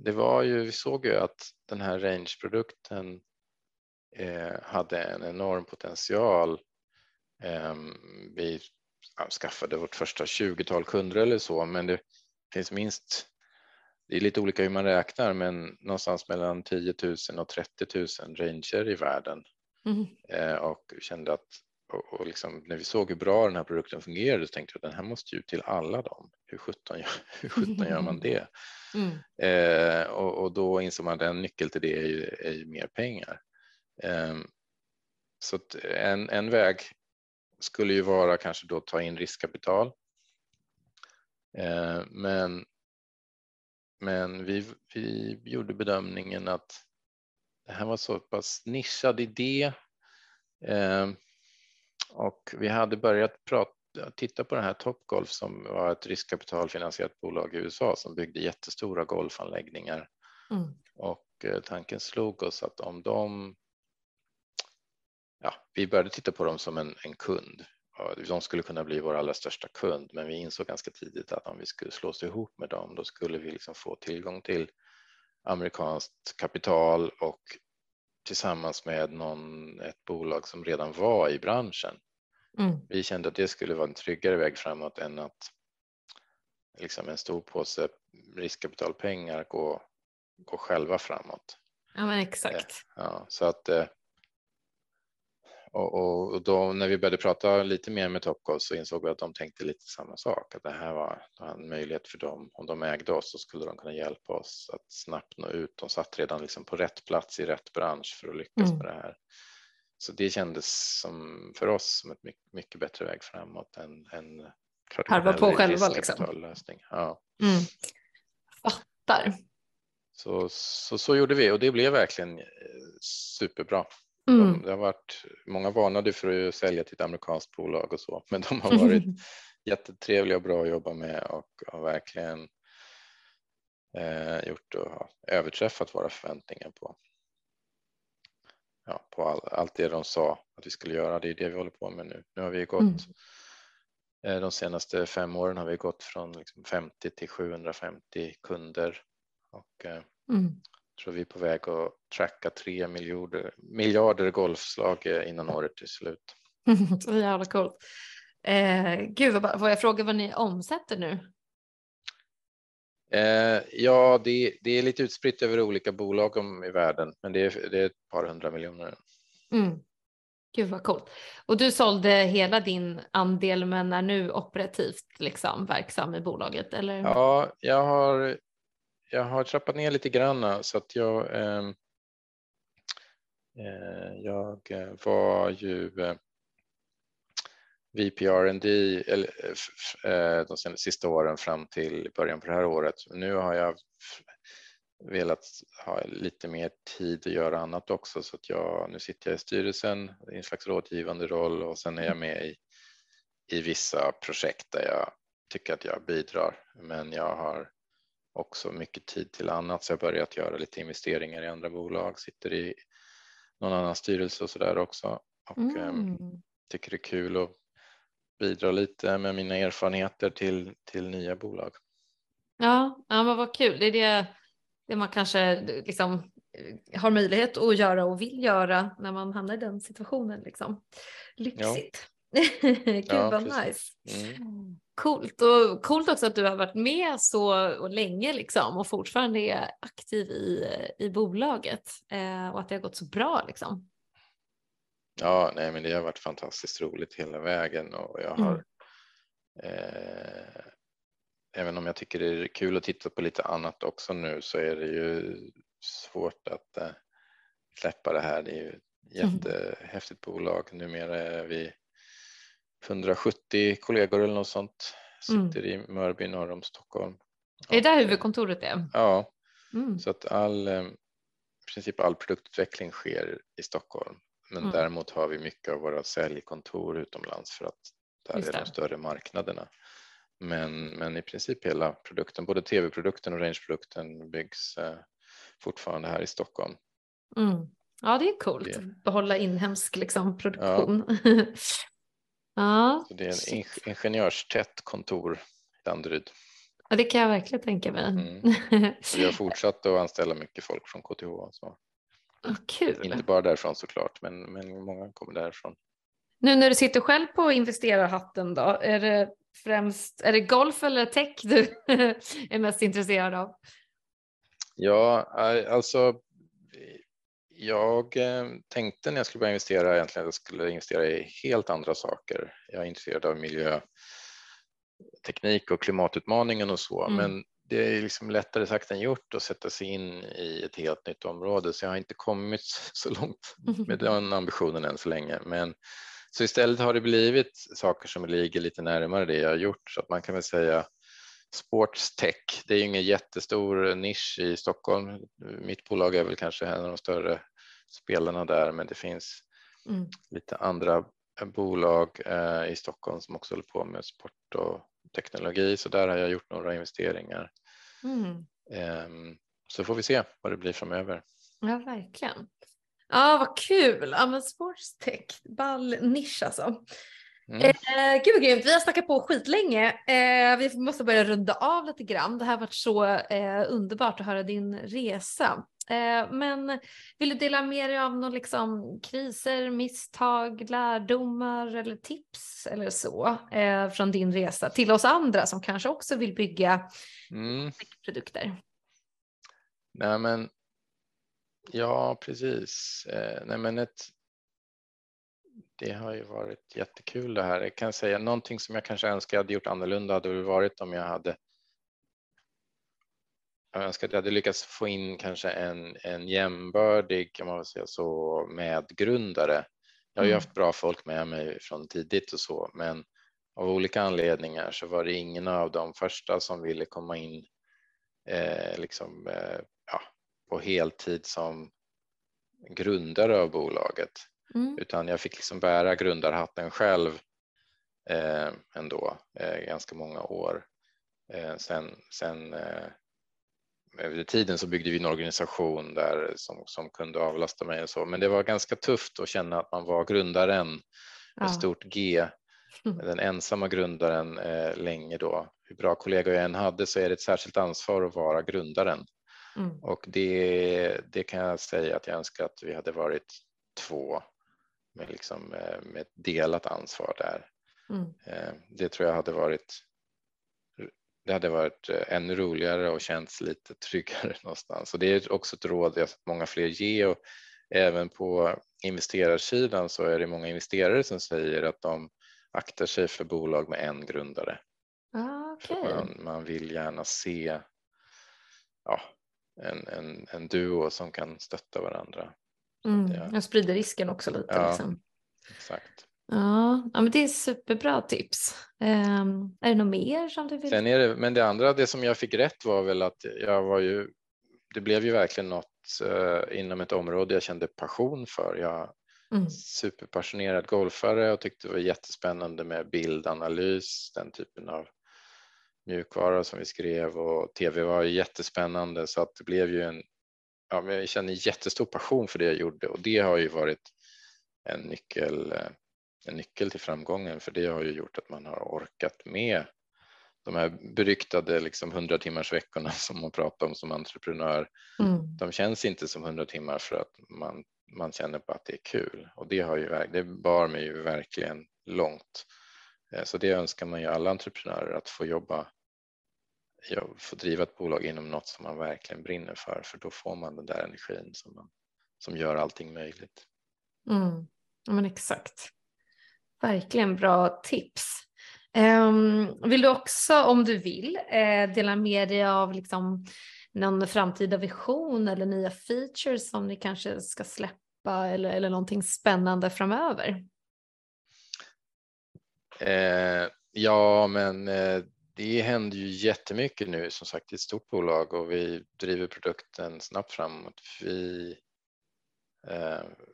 Det var ju, vi såg ju att den här range-produkten eh, hade en enorm potential. Eh, vi skaffade vårt första 20-tal kunder eller så, men det finns minst, det är lite olika hur man räknar, men någonstans mellan 10 000 och 30 000 ranger i världen. Mm. Eh, och kände att, och, och liksom, när vi såg hur bra den här produkten fungerade så tänkte jag att den här måste ju till alla dem. Hur sjutton gör, hur sjutton gör man det? Mm. Eh, och, och, då insåg man att en nyckel till det är ju, är ju mer pengar. Eh, så en, en väg skulle ju vara kanske då ta in riskkapital. Eh, men, men vi, vi gjorde bedömningen att det här var så pass nischad idé eh, och vi hade börjat prata, titta på det här Topgolf som var ett riskkapitalfinansierat bolag i USA som byggde jättestora golfanläggningar. Mm. Och eh, tanken slog oss att om de ja, vi började titta på dem som en, en kund. De skulle kunna bli vår allra största kund, men vi insåg ganska tidigt att om vi skulle slå oss ihop med dem, då skulle vi liksom få tillgång till amerikanskt kapital och tillsammans med någon, ett bolag som redan var i branschen. Mm. Vi kände att det skulle vara en tryggare väg framåt än att liksom en stor påse riskkapitalpengar gå, gå själva framåt. Ja men exakt. Eh, ja, så att eh, och, och, då när vi började prata lite mer med Topcos så insåg vi att de tänkte lite samma sak, att det här var en möjlighet för dem. Om de ägde oss så skulle de kunna hjälpa oss att snabbt nå ut. De satt redan liksom på rätt plats i rätt bransch för att lyckas mm. med det här. Så det kändes som för oss som ett mycket, mycket bättre väg framåt än en Harva på själva liksom. Ja. Mm. Fattar. Så, så, så gjorde vi och det blev verkligen eh, superbra. Mm. De, det har varit, många varnade för att sälja till ett amerikanskt bolag och så, men de har varit jättetrevliga och bra att jobba med och har verkligen eh, gjort och överträffat våra förväntningar på, ja, på all, allt det de sa att vi skulle göra. Det är det vi håller på med nu. Nu har vi gått mm. eh, de senaste fem åren har vi gått från liksom 50 till 750 kunder och eh, mm tror vi är på väg att tracka tre miljarder, miljarder golfslag eh, innan året är slut. Så jävla coolt. Eh, gud, vad, får jag fråga vad ni omsätter nu? Eh, ja, det, det, är lite utspritt över olika bolag om, i världen, men det är, det är ett par hundra miljoner. Mm. Gud vad coolt. Och du sålde hela din andel men är nu operativt liksom verksam i bolaget eller? Ja, jag har jag har trappat ner lite grann eh, så att jag, ehm, eh, jag eh, var ju eh, VPRND eh, eh, de sista åren fram till början på det här året. Nu har jag velat ha lite mer tid att göra annat också så att jag nu sitter jag i styrelsen i en slags rådgivande roll och sen är jag med i, i vissa projekt där jag tycker att jag bidrar. Men jag har också mycket tid till annat så jag har börjat göra lite investeringar i andra bolag, sitter i någon annan styrelse och så där också och mm. um, tycker det är kul att bidra lite med mina erfarenheter till, till nya bolag. Ja, ja men vad kul. Det är det, det man kanske liksom har möjlighet att göra och vill göra när man hamnar i den situationen. Liksom. Lyxigt. Gud ja, vad precis. nice. Mm. Coolt och coolt också att du har varit med så länge liksom och fortfarande är aktiv i, i bolaget eh, och att det har gått så bra liksom. Ja, nej, men det har varit fantastiskt roligt hela vägen och jag har mm. eh, även om jag tycker det är kul att titta på lite annat också nu så är det ju svårt att eh, släppa det här. Det är ju ett mm. jättehäftigt mm. bolag. Numera är vi 170 kollegor eller något sånt. Sitter mm. i Mörby norr om Stockholm. Är det där huvudkontoret är? Ja, mm. så att all, eh, i princip all produktutveckling sker i Stockholm. Men mm. däremot har vi mycket av våra säljkontor utomlands för att där är de större marknaderna. Men, men i princip hela produkten, både tv-produkten och range-produkten byggs eh, fortfarande här i Stockholm. Mm. Ja, det är coolt. Det. Behålla inhemsk liksom, produktion. Ja. Ja. Så det är en ingenjörstätt kontor i Danderyd. Ja, det kan jag verkligen tänka mig. Mm. Vi har fortsatt att anställa mycket folk från KTH. Så. Oh, kul. Inte bara därifrån såklart, men, men många kommer därifrån. Nu när du sitter själv på investerarhatten då, är det främst är det golf eller tech du är mest intresserad av? Ja, alltså jag eh, tänkte när jag skulle börja investera egentligen att jag skulle investera i helt andra saker. Jag är intresserad av miljöteknik och klimatutmaningen och så, mm. men det är liksom lättare sagt än gjort att sätta sig in i ett helt nytt område, så jag har inte kommit så långt med den ambitionen än så länge. Men så istället har det blivit saker som ligger lite närmare det jag har gjort, så att man kan väl säga sportstech. Det är ju ingen jättestor nisch i Stockholm. Mitt bolag är väl kanske en av de större spelarna där, men det finns mm. lite andra bolag eh, i Stockholm som också håller på med sport och teknologi, så där har jag gjort några investeringar. Mm. Eh, så får vi se vad det blir framöver. Ja, verkligen. Ja, vad kul. Ja, men sportstech, ball nisch alltså. Mm. Eh, gud vad grymt, vi har snackat på skitlänge. Eh, vi måste börja runda av lite grann. Det här har varit så eh, underbart att höra din resa. Eh, men vill du dela med dig av några liksom, kriser, misstag, lärdomar eller tips eller så eh, från din resa till oss andra som kanske också vill bygga mm. produkter? Nej men, ja precis. Eh, nej men ett, det har ju varit jättekul det här. Jag kan säga någonting som jag kanske önskar jag hade gjort annorlunda hade varit om jag hade jag önskar att jag hade lyckats få in kanske en, en jämbördig, kan man säga så, medgrundare. Jag har ju mm. haft bra folk med mig från tidigt och så, men av olika anledningar så var det ingen av de första som ville komma in eh, liksom, eh, ja, på heltid som grundare av bolaget, mm. utan jag fick liksom bära grundarhatten själv eh, ändå eh, ganska många år. Eh, sen, sen eh, över tiden så byggde vi en organisation där som, som kunde avlasta mig och så, men det var ganska tufft att känna att man var grundaren med ja. stort G, den ensamma grundaren eh, länge då. Hur bra kollegor jag än hade så är det ett särskilt ansvar att vara grundaren mm. och det, det kan jag säga att jag önskar att vi hade varit två med, liksom, eh, med ett delat ansvar där. Mm. Eh, det tror jag hade varit det hade varit eh, ännu roligare och känts lite tryggare någonstans. Och det är också ett råd jag sett många fler ge och även på investerarsidan så är det många investerare som säger att de aktar sig för bolag med en grundare. Ah, okay. man, man, vill gärna se ja, en, en, en duo som kan stötta varandra. Mm, jag sprider risken också lite. Ja, liksom. exakt. Ja, ja men det är superbra tips. Um, är det något mer som du vill? Sen är det, men det andra, det som jag fick rätt var väl att jag var ju, det blev ju verkligen något uh, inom ett område jag kände passion för. Jag mm. superpassionerad golfare och tyckte det var jättespännande med bildanalys, den typen av mjukvara som vi skrev och tv var jättespännande så att det blev ju en, ja, men jag känner jättestor passion för det jag gjorde och det har ju varit en nyckel eh, en nyckel till framgången för det har ju gjort att man har orkat med de här beryktade liksom 100 timmars veckorna som man pratar om som entreprenör. Mm. De känns inte som 100 timmar för att man, man känner på att det är kul och det, har ju, det bar mig ju verkligen långt. Eh, så det önskar man ju alla entreprenörer att få jobba, få driva ett bolag inom något som man verkligen brinner för, för då får man den där energin som, man, som gör allting möjligt. Mm. Ja, men exakt. Verkligen bra tips. Um, vill du också, om du vill, uh, dela med dig av liksom, någon framtida vision eller nya features som ni kanske ska släppa eller, eller någonting spännande framöver? Uh, ja, men uh, det händer ju jättemycket nu. Som sagt, det är ett stort bolag och vi driver produkten snabbt framåt. Vi,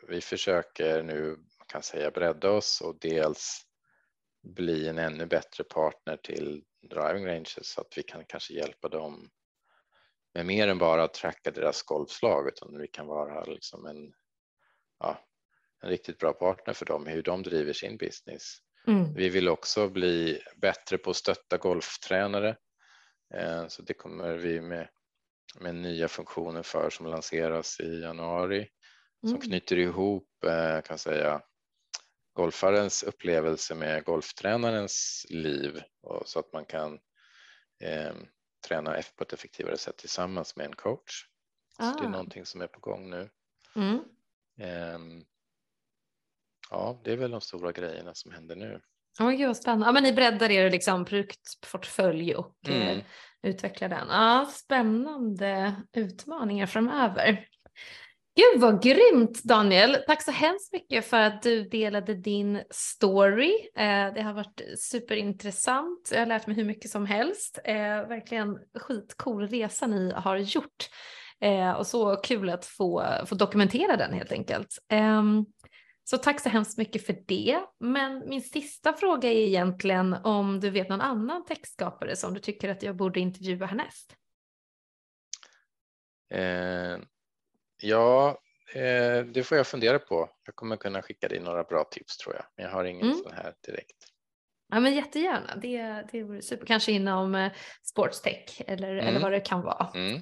vi försöker nu kan säga bredda oss och dels bli en ännu bättre partner till driving ranges så att vi kan kanske hjälpa dem med mer än bara att tracka deras golfslag utan vi kan vara liksom en, ja, en riktigt bra partner för dem hur de driver sin business. Mm. Vi vill också bli bättre på att stötta golftränare eh, så det kommer vi med, med nya funktioner för som lanseras i januari som mm. knyter ihop eh, kan säga golfarens upplevelse med golftränarens liv och så att man kan eh, träna på ett effektivare sätt tillsammans med en coach. Ah. Så det är ah. någonting som är på gång nu. Mm. Eh, ja, det är väl de stora grejerna som händer nu. Oh, gud vad spännande. Ja, men ni breddar er liksom produktportfölj och eh, mm. utvecklar den. Ja, spännande utmaningar framöver. Gud vad grymt Daniel! Tack så hemskt mycket för att du delade din story. Eh, det har varit superintressant. Jag har lärt mig hur mycket som helst. Eh, verkligen skitcool resa ni har gjort. Eh, och så kul att få, få dokumentera den helt enkelt. Ehm, så tack så hemskt mycket för det. Men min sista fråga är egentligen om du vet någon annan textskapare som du tycker att jag borde intervjua härnäst? Eh Ja, eh, det får jag fundera på. Jag kommer kunna skicka dig några bra tips tror jag, men jag har ingen Mm. sån här direkt. Ja men jättegärna, det, det vore super. Kanske inom eh, sportstech eller, eller Mm. vad det kan vara. Mm.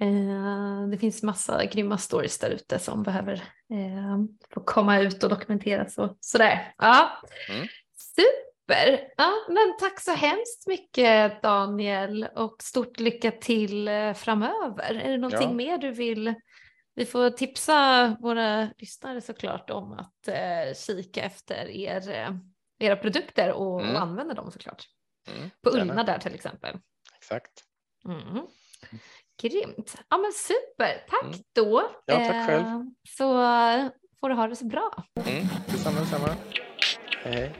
Eh, det finns massa grymma stories där ute som behöver eh, få komma ut och dokumenteras och sådär. Ja, Mm. super. Ja, men tack så hemskt mycket Daniel och stort lycka till eh, framöver. Är det någonting Ja. mer du vill? Vi får tipsa våra lyssnare såklart om att eh, kika efter er, eh, era produkter och, Mm. och använda dem såklart. Mm. På. Ullna där till exempel. Exakt. Mm. Grymt. Ja men super. Tack Mm. då. Ja, tack själv. Eh, Så får du ha det så bra. Mm. Detsamma, detsamma. Hej, hej.